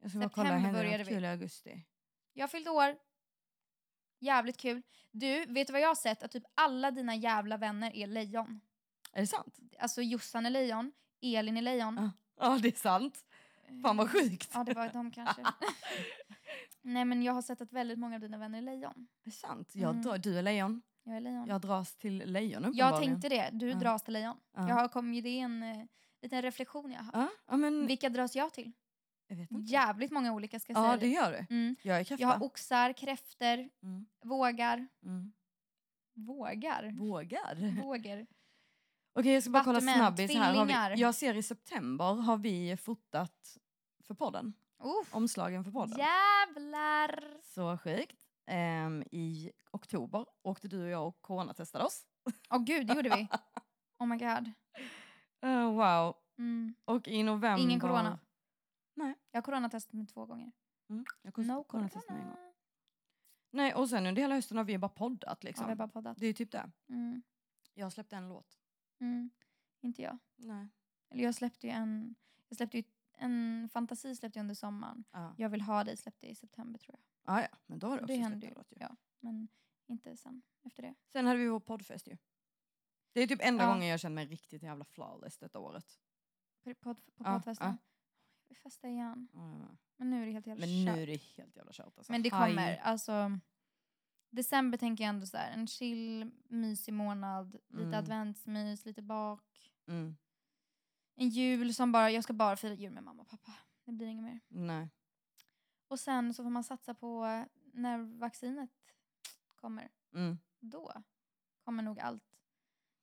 Jag ska bara kolla, hände började något vi. kul i augusti? Jag fyllde år. Jävligt kul. Du, vet du vad jag har sett? Att typ alla dina jävla vänner är lejon. Är det sant? Alltså Jossan är lejon, Elin är lejon. Ja. Ja, det är sant. Fan vad sjukt. Ja, det var de kanske. Nej, men jag har sett att väldigt många av dina vänner är lejon. Det är sant. Jag Mm. drar, du är lejon. Jag är lejon. Jag dras till lejon jag tänkte det. Du Ja. dras till lejon. Ja. Jag har kommit, det är en eh, liten reflektion jag har. Ja, ja men Vilka dras jag till? jag. Jävligt många olika ska jag Ja, säga. det dig. gör du. Mm. Jag är kräfta. Jag har oxar, kräfter, Mm. vågar. Mm. Vågar? Vågar. Vågar. Okej, jag ska bara kolla snabbis här. Har vi, jag ser i september har vi fotat för podden. Uff. Omslagen för podden. Jävlar! Så sjukt. Ehm, I oktober åkte du och jag och coronatestade oss. Åh gud, det gjorde vi. Oh my god. Eh, wow. Mm. Och i november... Ingen corona. Nej. Jag har coronatestat mig två gånger. Mm, jag No coronatestade mig en gång. Nej, och sen under hela hösten har vi bara poddat Ja, liksom. vi har bara poddat. Det är ju typ det. Mm. Jag släppte en låt. Mm. Inte jag. Nej. Eller jag släppte ju en... Jag släppte ju en fantasi släppte jag under sommaren. Ja. Jag vill ha dig släppte jag i september tror jag. Ah, ja, men då har du Så också det hände ju. låt ju. Ja. Men inte sen efter det. Sen hade vi vår poddfest ju. Det är typ enda Ja. gången jag känner mig riktigt jävla flawless detta året. På, på, på Ja, poddfesten. Jag vill festa igen. Med. Men nu är det helt jävla Men kört. nu är det helt jävla kört alltså. Men det Haj. kommer. Alltså, december tänker jag ändå så här. En chill, mysig månad. Lite Mm. adventsmys, lite bak. Mm. En jul som bara, jag ska bara fira jul med mamma och pappa. Det blir inget mer. Nej. Och sen så får man satsa på när vaccinet kommer, Mm, då kommer nog allt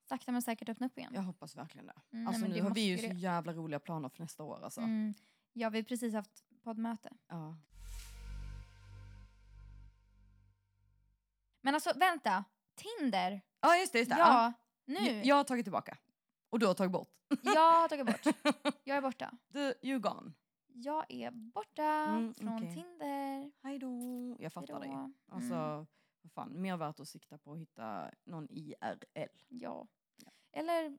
sakta men säkert öppna upp igen. jag hoppas verkligen det. Mm, nej, Alltså men nu det har vi ju måste så det. jävla roliga planer för nästa år alltså. Mm. Ja, vi har precis haft poddmöte. Ja. Men alltså vänta, Tinder. ja just det, just det. Ja, Ja. nu. Jag, jag har tagit tillbaka. Och du har tagit bort. Jag har tagit bort. Jag är borta. du, you gone. Jag är borta Mm, från okej. Tinder. Hej då. Jag fattar dig. Hejdå. Alltså, Mm, vad fan, mer värt att sikta på att hitta någon IRL. ja. Eller,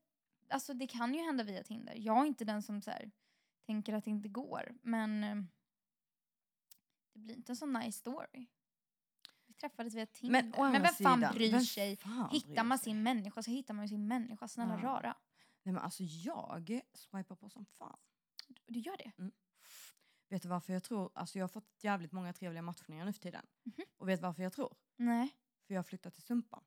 alltså det kan ju hända via Tinder. Jag är inte den som så här, tänker att det inte går. Men eh, det blir inte en sån nice story. Vi träffades via Tinder. Men, men vem fan sidan, bryr sig? fan Hittar man sin människa så hittar man sin människa. Snälla Ja. rara. Nej men alltså jag swipar på som fan. Du gör det? Vet du varför jag tror? Alltså jag har fått jävligt många trevliga matchningar nu för tiden. Mhm. Och vet du varför jag tror? Nej. För jag har flyttat till Sumpan.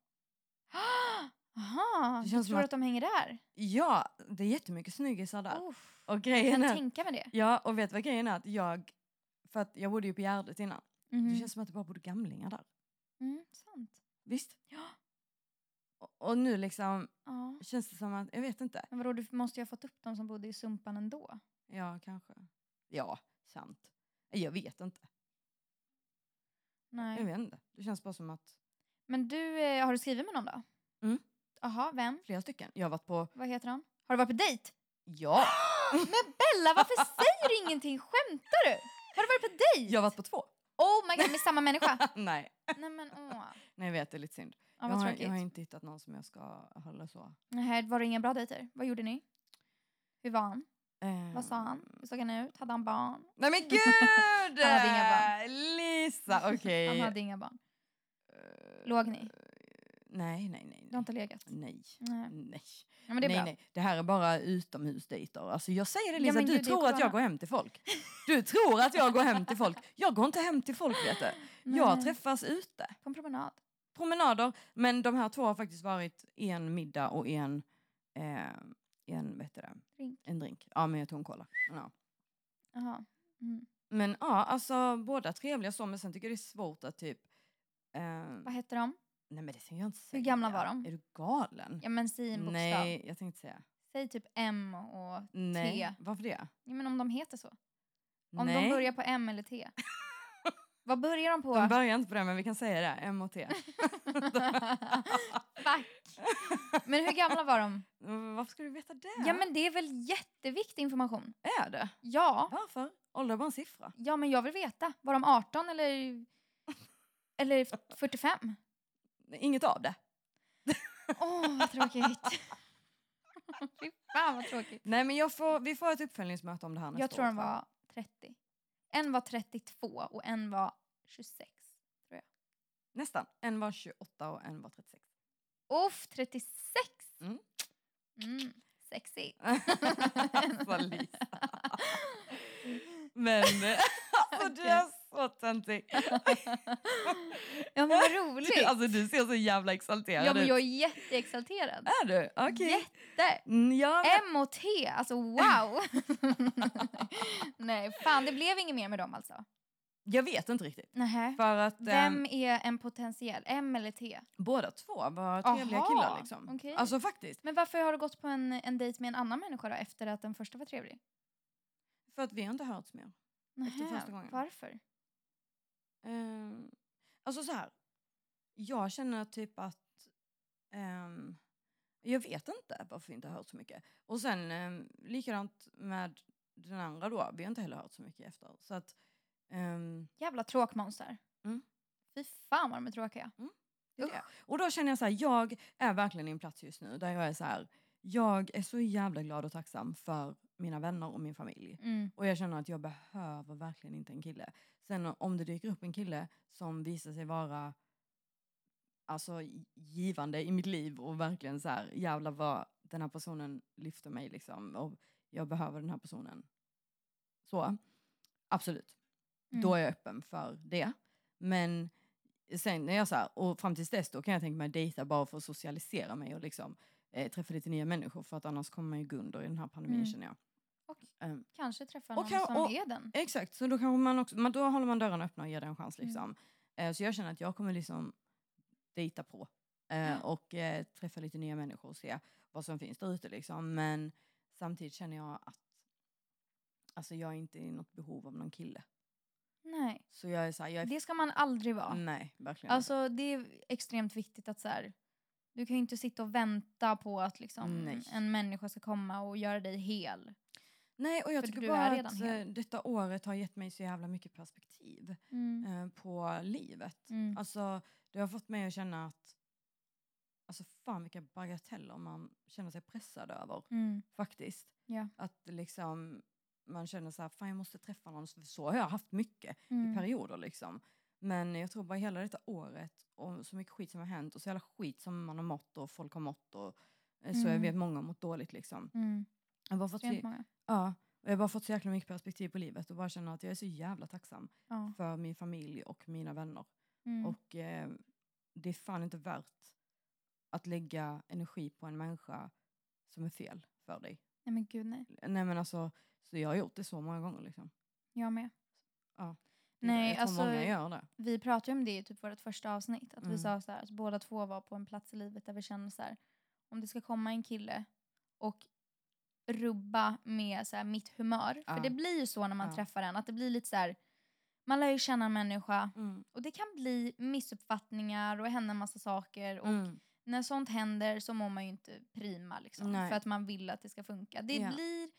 Aha, Det du känns tror att... att- de hänger där? Ja, det är jättemycket snyggisar där. Uff, Och jag grejen kan är... tänka mig det. Ja, och vet du vad grejen är? Att jag... För att jag bodde ju på Gärdet innan. Mhm. Det känns som att det bara bodde gamlingar där. mm, sant. Visst? Ja. Och, och nu liksom Ja. känns det som att... Jag vet inte. Men vadå, du måste ju ha fått upp dem som bodde i Sumpan ändå. Ja, kanske. Ja, sant. Jag vet inte. Nej. Jag vet inte. Det känns bara som att... Men du, eh, har du skrivit med någon då? Mm. Jaha, vem? Flera stycken. Jag har varit på... Vad heter han? Har du varit på dejt? Ja! Men Bella, varför säger du ingenting? Skämtar du? Har du varit på dejt? Jag har varit på två. Oh my god, med samma människa? Nej. Nej men åh. Nej, jag vet. Det är lite synd. Ja, jag, har, jag har inte hittat någon som jag ska hålla så. Nej, var det inga bra dejter? Vad gjorde ni? Hur var han? Eh, Vad sa han? Hur såg han ut? Hade han barn? Nej men gud! Han hade inga barn. Lisa, okej. Han hade inga barn. Låg ni? Nej, nej, nej. Du har inte legat? Nej. Nej. Nej. Ja, det nej, nej. Det här är bara utomhusdejter. Alltså jag säger det Ja, Lisa, men du är tror att jag går hem till folk. Du tror att jag går hem till folk. Jag går inte hem till folk vet du. Jag Nej. träffas ute. På en promenad? Promenader. Men de här två har faktiskt varit en middag och en, eh, en, vet du det? Drink. En drink. Ja, med tonkola. Ja. Jaha. Mm. Men ja, alltså båda trevliga så, men sen tycker jag det är svårt att typ... Eh, Vad hette de? nej men det tänker jag inte säga. gamla var de? Är du galen? Ja men säg en bokstav. nej, jag tänkte säga. Säg typ M och Nej, T. varför det? Ja, men om de heter så. Om nej, de börjar på M eller T. Vad börjar de på? de börjar inte på det, men vi kan säga det. M och T. Fuck. Men hur gamla var de? Varför ska du veta det? Ja men det är väl jätteviktig information? Är det? Ja. Varför? Ålder är bara en siffra. Ja men jag vill veta. Var de 18 eller, eller 45? Inget av det. Åh vad tråkigt. Fy fan vad tråkigt. Nej men jag får, vi får ett uppföljningsmöte om det här nästa Jag tror år, de var 30. En var 32 och en var 26. Nästan. En var 28 och en var 36. Uff, 36! Mm. Mm, sexy. alltså Lisa. Men alltså du är så töntig. Ja men vad roligt. Alltså du ser så jävla exalterad ja men jag är jätteexalterad. Är du? Okej. Jätte! Mm, Ja, men- M och T, alltså wow! Nej, fan det blev inget mer med dem alltså. jag vet inte riktigt. Nähä. För att ehm, Vem är en potentiell? M eller T? båda två var trevliga Aha, killar liksom. okej. Alltså faktiskt. Men varför har du gått på en, en dejt med en annan människa då efter att den första var trevlig? För att vi har inte hörts mer. Efter Nähä, första gången. Varför? Ehm, alltså så här. Jag känner typ att... ehm, jag vet inte varför vi inte har hört så mycket. Och sen um, likadant med den andra då. Vi har inte heller hört så mycket efter. Så att... ehm, Jävla tråkmonster. Mm. Fy fan vad de är tråkiga. det är det. Och då känner jag så här, jag är verkligen i en plats just nu där jag är så här, jag är så jävla glad och tacksam för mina vänner och min familj. Mm. Och jag känner att jag behöver verkligen inte en kille. Sen om det dyker upp en kille som visar sig vara alltså givande i mitt liv och verkligen så här, jävlar vad den här personen lyfter mig liksom och jag behöver den här personen. Så, absolut. Mm. Då är jag öppen för det. Men sen när jag så här, och fram tills dess då kan jag tänka mig att dejta bara för att socialisera mig och liksom eh, träffa lite nya människor för att annars kommer man ju gå under i den här pandemin Mm. känner jag. Och Ehm, kanske träffa någon kan- som och- är den. Exakt, så då, kanske man också, man, då håller man dörrarna öppna och ger det en chans. Mm. Liksom. Eh, så jag känner att jag kommer liksom dejta på. Eh, Ja. och eh, träffa lite nya människor och se vad som finns där ute liksom. Men samtidigt känner jag att alltså, jag är inte i något behov av någon kille. Nej, Så jag är så här, jag är det ska man aldrig vara. Nej, verkligen. Alltså det är extremt viktigt att så här, du kan ju inte sitta och vänta på att liksom, Nej. en människa ska komma och göra dig hel. Nej, och jag för tycker bara att redan eh, detta året har gett mig så jävla mycket perspektiv Mm. eh, på livet. Mm. Alltså, det har fått mig att känna att alltså fan vilka bagateller man känner sig pressad över Mm. faktiskt. Ja. Att liksom man känner så här, fan jag måste träffa någon. Så har jag haft mycket i Mm. perioder liksom. Men jag tror bara hela detta året och så mycket skit som har hänt och så jävla skit som man har mått och folk har mått och eh, så jag Mm. vet många har mått dåligt liksom. Mm. Jag har fått många. ja, och jag har fått så jäkla mycket perspektiv på livet och bara känner att jag är så jävla tacksam Ja. för min familj och mina vänner. Mm. Och eh, det är fan inte värt att lägga energi på en människa som är fel för dig. Nej men gud nej. Nej men alltså, så jag har gjort det så många gånger liksom. Jag med. Det- Nej, jag tror alltså- många gör det. Vi pratade om det i typ vårt första avsnitt. Att vi Mm. sa så här, att båda två var på en plats i livet där vi kände så här. Om det ska komma en kille och rubba med så här, mitt humör. Ja. För det blir ju så när man Ja. träffar en. Att det blir lite så här. Man lär ju känna en människa. Mm. Och det kan bli missuppfattningar och hända en massa saker. Och Mm. när sånt händer så mår man ju inte prima liksom. Nej. För att man vill att det ska funka. Det Ja. blir,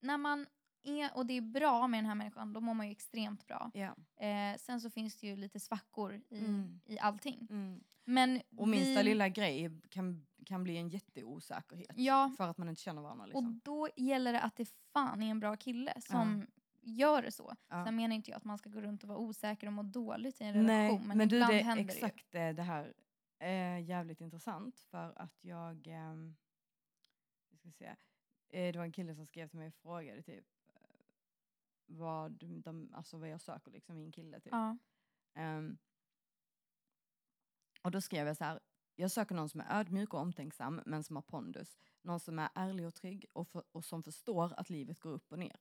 när man är, och det är bra med den här människan, då mår man ju extremt bra. Ja. Eh, sen så finns det ju lite svackor i, Mm. i allting. Mm. Men Och minsta vi, lilla grej kan, kan bli en jätteosäkerhet. Ja. För att man inte känner varandra. Och Liksom. då gäller det att det fan är en bra kille som gör det så. Ja. Sen menar inte jag att man ska gå runt och vara osäker och må dåligt i en Nej, relation. Men, men du det är exakt eh, det här är jävligt intressant för att jag, ehm, vi ska se, eh, det var en kille som skrev till mig och frågade typ eh, vad, de, alltså vad jag söker liksom i en kille. det Typ. Ja. Ehm, och då skrev jag så här, jag söker någon som är ödmjuk och omtänksam men som har pondus. Någon som är ärlig och trygg och, för, och som förstår att livet går upp och ner.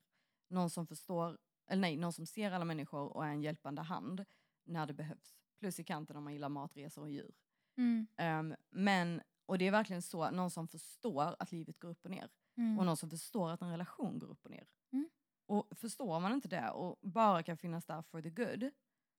Någon som förstår, eller nej, någon som ser alla människor och är en hjälpande hand när det behövs. Plus i kanten om man gillar mat, resor och djur. Mm. Ehm, men, och det är verkligen så, någon som förstår att livet går upp och ner. Mm. Och någon som förstår att en relation går upp och ner. Mm. Och förstår man inte det och bara kan finnas där for the good,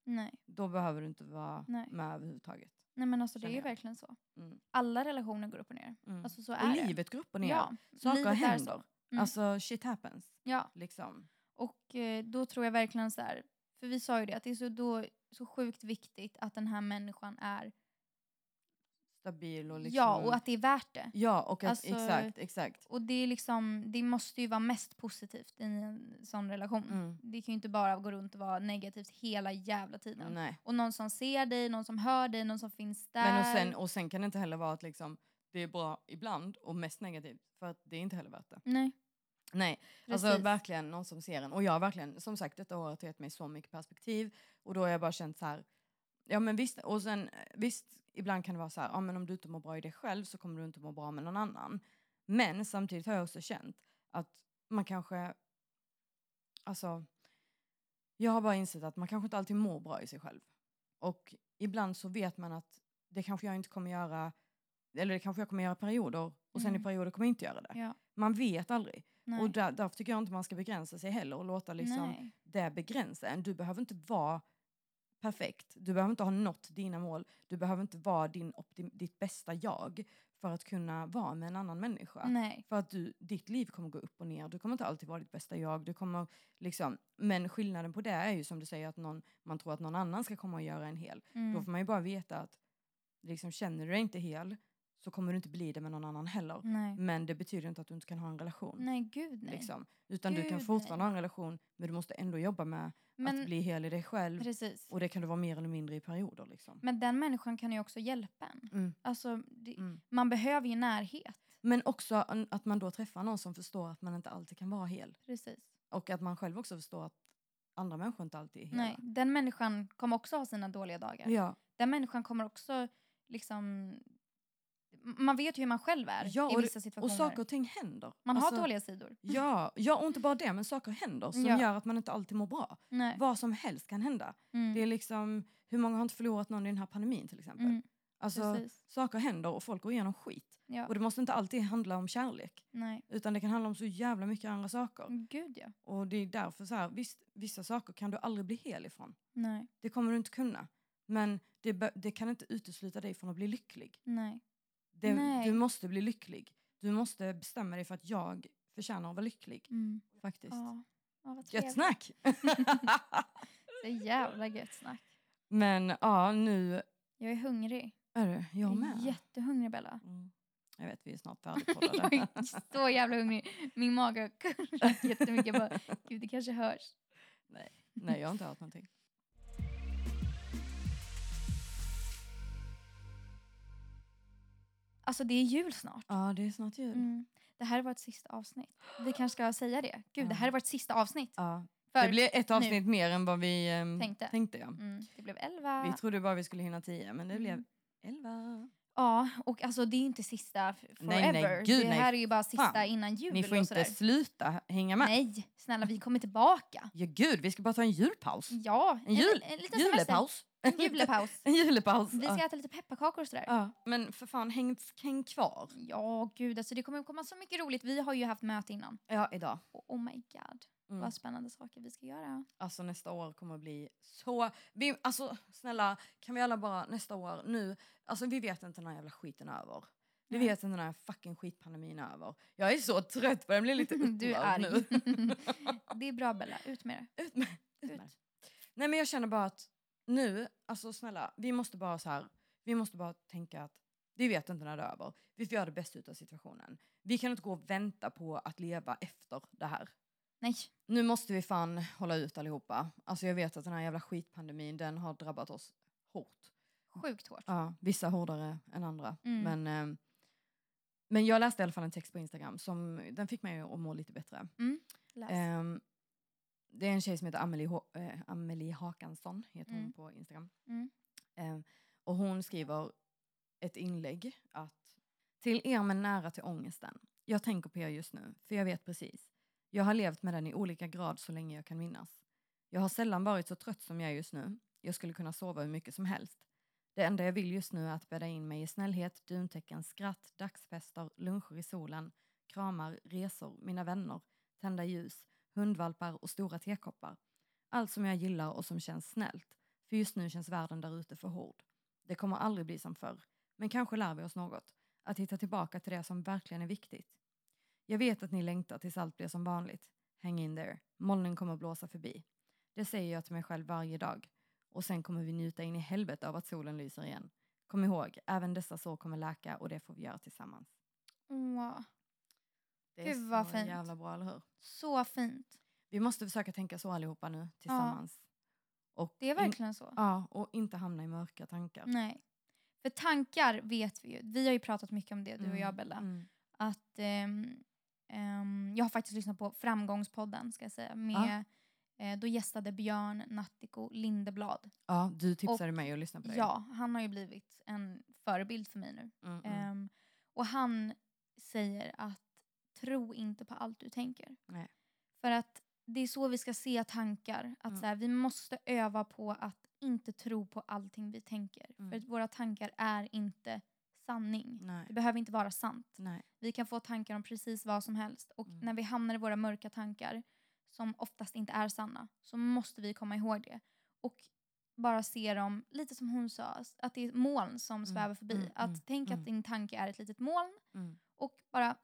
Nej. då behöver du inte vara Nej. med överhuvudtaget. Nej men alltså det är ju verkligen så. Mm. Alla relationer går upp och ner. Mm. Alltså så och är det. livet går upp och ner. Ja, Saker händer. så. Mm. Alltså shit happens. Ja, Liksom. och eh, då tror jag verkligen så här. För vi sa ju det att det är så, då, så sjukt viktigt att den här människan är. Stabil och liksom. Ja, och att det är värt det. Ja, och att, Alltså- exakt, exakt. Och det är liksom, det måste ju vara mest positivt i en sån relation. Mm. Det kan ju inte bara gå runt och vara negativt hela jävla tiden. Nej. Och någon som ser dig, någon som hör dig, någon som finns där. Men och sen, och sen kan det inte heller vara att liksom, det är bra ibland och mest negativt. För att det är inte heller värt det. Nej, Nej, precis. alltså verkligen någon som ser en. Och jag har verkligen, som sagt detta året har gett mig så mycket perspektiv. Och då har jag bara känt så här, ja men visst, och sen visst, ibland kan det vara så här, ja men om du inte mår bra i dig själv så kommer du inte må bra med någon annan. Men samtidigt har jag också känt att man kanske, alltså, jag har bara insett att man kanske inte alltid mår bra i sig själv. Och ibland så vet man att det kanske jag inte kommer göra, eller det kanske jag kommer göra i perioder och sen i Mm. perioder kommer jag inte göra det. Ja, Man vet aldrig. nej. Och där, därför tycker jag inte man ska begränsa sig heller och låta liksom nej. det begränsa en. Du behöver inte vara perfekt. Du behöver inte ha nått dina mål. Du behöver inte vara din ditt bästa jag för att kunna vara med en annan människa. nej. För att du, ditt liv kommer gå upp och ner. Du kommer inte alltid vara ditt bästa jag. Du kommer liksom, men skillnaden på det är ju som du säger att någon, man tror att någon annan ska komma och göra en hel. Mm. Då får man ju bara veta att liksom, känner du dig inte hel så kommer du inte bli det med någon annan heller. nej. Men det betyder inte att du inte kan ha en relation. Nej, gud nej. Liksom. Utan du kan Gud, fortfarande nej. ha en relation men du måste ändå jobba med Men att bli hel i dig själv. precis. Och det kan du vara mer eller mindre i perioder. Liksom. Men den människan kan ju också hjälpa en. Mm. Alltså, det, Mm. man behöver ju närhet. Men också att man då träffar någon som förstår att man inte alltid kan vara hel. Precis. Och att man själv också förstår att andra människor inte alltid är hela. Nej, den människan kommer också ha sina dåliga dagar. Ja, Den människan kommer också liksom... Man vet ju hur man själv är Ja, i och- vissa och situationer. saker och ting händer. man har Alltså, dåliga sidor. Ja, ja, och inte bara det, men saker händer som Ja. gör att man inte alltid mår bra. Nej. Vad som helst kan hända. Mm. Det är liksom, hur många har inte förlorat någon i den här pandemin till exempel? Mm. Alltså, Precis. saker händer och folk går igenom skit. Ja. Och det måste inte alltid handla om kärlek. Nej. Utan det kan handla om så jävla mycket andra saker. Gud ja. Och det är därför så här, visst, vissa saker kan du aldrig bli hel ifrån. Nej. Det kommer du inte kunna. Men det, det kan inte utesluta dig från att bli lycklig. Nej. Det, Nej. du måste bli lycklig. Du måste bestämma dig för att jag förtjänar att vara lycklig. Mm. Faktiskt. Ja. Ja, Gött snack! Så jävla gött snack. Men ja, nu Jag är hungrig. är det jag med. jättehungrig Bella. Mm. Jag vet, vi är snart jag färdigpoddade. är så jävla hungrig. Min mage har kurrat jättemycket. Jag bara, Gud, det kanske hörs. Nej, jag har inte hört någonting. Alltså det är jul snart. Ja, det är snart jul. Mm. Det här är vårt sista avsnitt. Vi kanske ska säga det. Gud, det här Ja. är vårt sista avsnitt. Ja. Det blir ett avsnitt mer än vad vi ehm, Tänkte. tänkte ja. mm, det blev elva. Vi trodde bara vi skulle hinna tio, men det blev Mm. elva. Ja, och alltså det är inte sista f- Nej, forever. nej, gud, det nej. här är ju bara sista Fan. innan jul Ni får inte sådär. sluta hänga med. Nej, snälla vi kommer tillbaka. Ja, gud, vi ska bara ta en julpaus. Ja, En jul- en liten semester. Julepaus. En julepaus. en julepaus. Vi ska ja. äta lite pepparkakor och sådär. ja. Men för fan, häng, häng kvar. Ja, gud alltså det kommer komma så mycket roligt. Vi har ju haft möte innan. Ja, idag. Och oh my god, Mm. vad spännande saker vi ska göra. Alltså nästa år kommer att bli så... Vi, alltså snälla, kan vi alla bara nästa år nu... Alltså vi vet inte när den jävla skiten är över. Vi Nej. vet inte när fucking skitpandemin är över. Jag är så trött på den, blir lite upprörd Du är arg. nu. det är bra Bella, ut med det. Ut med, ut med. Nej men jag känner bara att nu, alltså snälla, vi måste bara så här, vi måste bara tänka att vi vet inte när det är över. Vi får göra det bästa av situationen. Vi kan inte gå och vänta på att leva efter det här. Nej, Nu måste vi fan hålla ut allihopa. Alltså jag vet att den här jävla skitpandemin den har drabbat oss hårt. sjukt hårt. Ja, vissa hårdare än andra. Mm. Men, ehm, men jag läste i alla fall en text på Instagram som den fick mig att må lite bättre. Läs. Ehm, det är en tjej som heter Amelie, H- eh, Amelie Hakansson heter hon Mm. på Instagram. Mm. Ehm, och hon skriver ett inlägg att till er med nära till ångesten. Jag tänker på er just nu, för jag vet precis. Jag har levt med den i olika grad så länge jag kan minnas. Jag har sällan varit så trött som jag är just nu. Jag skulle kunna sova hur mycket som helst. Det enda jag vill just nu är att bädda in mig i snällhet, duntäcken, skratt, dagsfester, luncher i solen, kramar, resor, mina vänner, tända ljus, hundvalpar och stora tekoppar. Allt som jag gillar och som känns snällt. För just nu känns världen där ute för hård. Det kommer aldrig bli som förr. Men kanske lär vi oss något. Att hitta tillbaka till det som verkligen är viktigt. Jag vet att ni längtar tills allt blir som vanligt. Hang in there. Molnen kommer blåsa förbi. Det säger jag till mig själv varje dag. Och sen kommer vi njuta in i helvete av att solen lyser igen. Kom ihåg, även dessa sår kommer läka och det får vi göra tillsammans. Åh, Det Gud, vad så fint. jävla bra, eller hur? så fint. Vi måste försöka tänka så allihopa nu tillsammans. Och Det är verkligen så. Ja, och inte hamna i mörka tankar. Nej. För tankar vet vi ju. Vi har ju pratat mycket om det, du och jag Bella. Mm. Att ehm, ehm, jag har faktiskt lyssnat på Framgångspodden ska jag säga. Med, eh, då gästade Björn Nattiko Lindeblad. Ja, du tipsade mig att lyssna på det. Ja, han har ju blivit en förebild för mig nu. Mm, mm. Ehm, och han säger att tro inte på allt du tänker. Nej. För att det är så vi ska se tankar. Att Mm. så här, vi måste öva på att inte tro på allting vi tänker. Mm. För att våra tankar är inte sanning. Nej. Det behöver inte vara sant. Nej. Vi kan få tankar om precis vad som helst. Och Mm. när vi hamnar i våra mörka tankar, som oftast inte är sanna, så måste vi komma ihåg det. Och bara se dem, lite som hon sa, att det är moln som svävar förbi. mm, att mm, tänk mm. att din tanke är ett litet moln Mm. och bara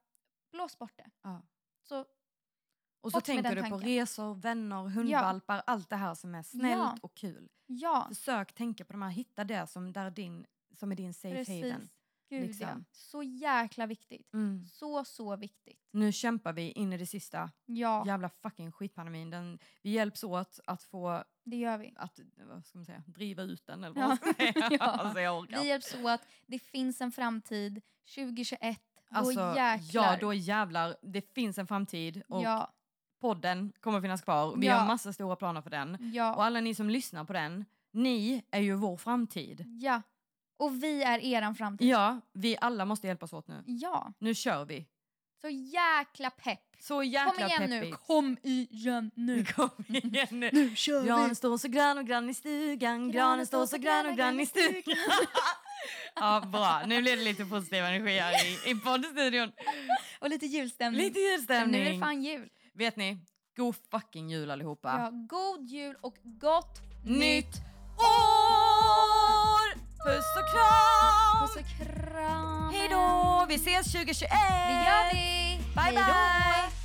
blås bort det. Ja. Så Och så tänker du på tanken. resor, vänner, hundvalpar, allt det här som är snällt Ja. och kul. ja, Försök tänka på de här, hitta det som, där din, som är din safe haven. Gud liksom. ja. Så jäkla viktigt. Mm. Så, så viktigt. Nu kämpar vi in i det sista. Ja, Jävla fucking skitpandemin. Den, vi hjälps åt att få, det gör vi. att, vad ska man säga, driva ut den eller vad man ska säga. Ja. alltså jag orkar. Vi hjälps åt. Det finns en framtid. 2021. Alltså, då jäklar. ja, då jävlar. Det finns en framtid och ja, podden kommer finnas kvar. Vi Ja. har massa stora planer för den. Och ja, alla ni som lyssnar på den, ni är ju vår framtid. ja. Och vi är er framtid. Ja, vi alla måste hjälpas åt nu. Ja. Nu kör vi. Så jäkla pepp. Så jäkla kom igen peppigt. nu, kom igen nu. Kom igen nu. nu kör granen vi. står så grön och grann i stugan, granen står så grön och grann i stugan. ja, bra. Nu blev det lite positiv energi här i, i poddstudion. Och lite julstämning. Lite julstämning. Men nu är det fan jul. Vet ni, god fucking jul allihopa. Ja, god jul och gott nytt år! Puss och kram! Puss och kram! Hejdå! Vi ses 2021! Det gör vi! Bye Hejdå. bye!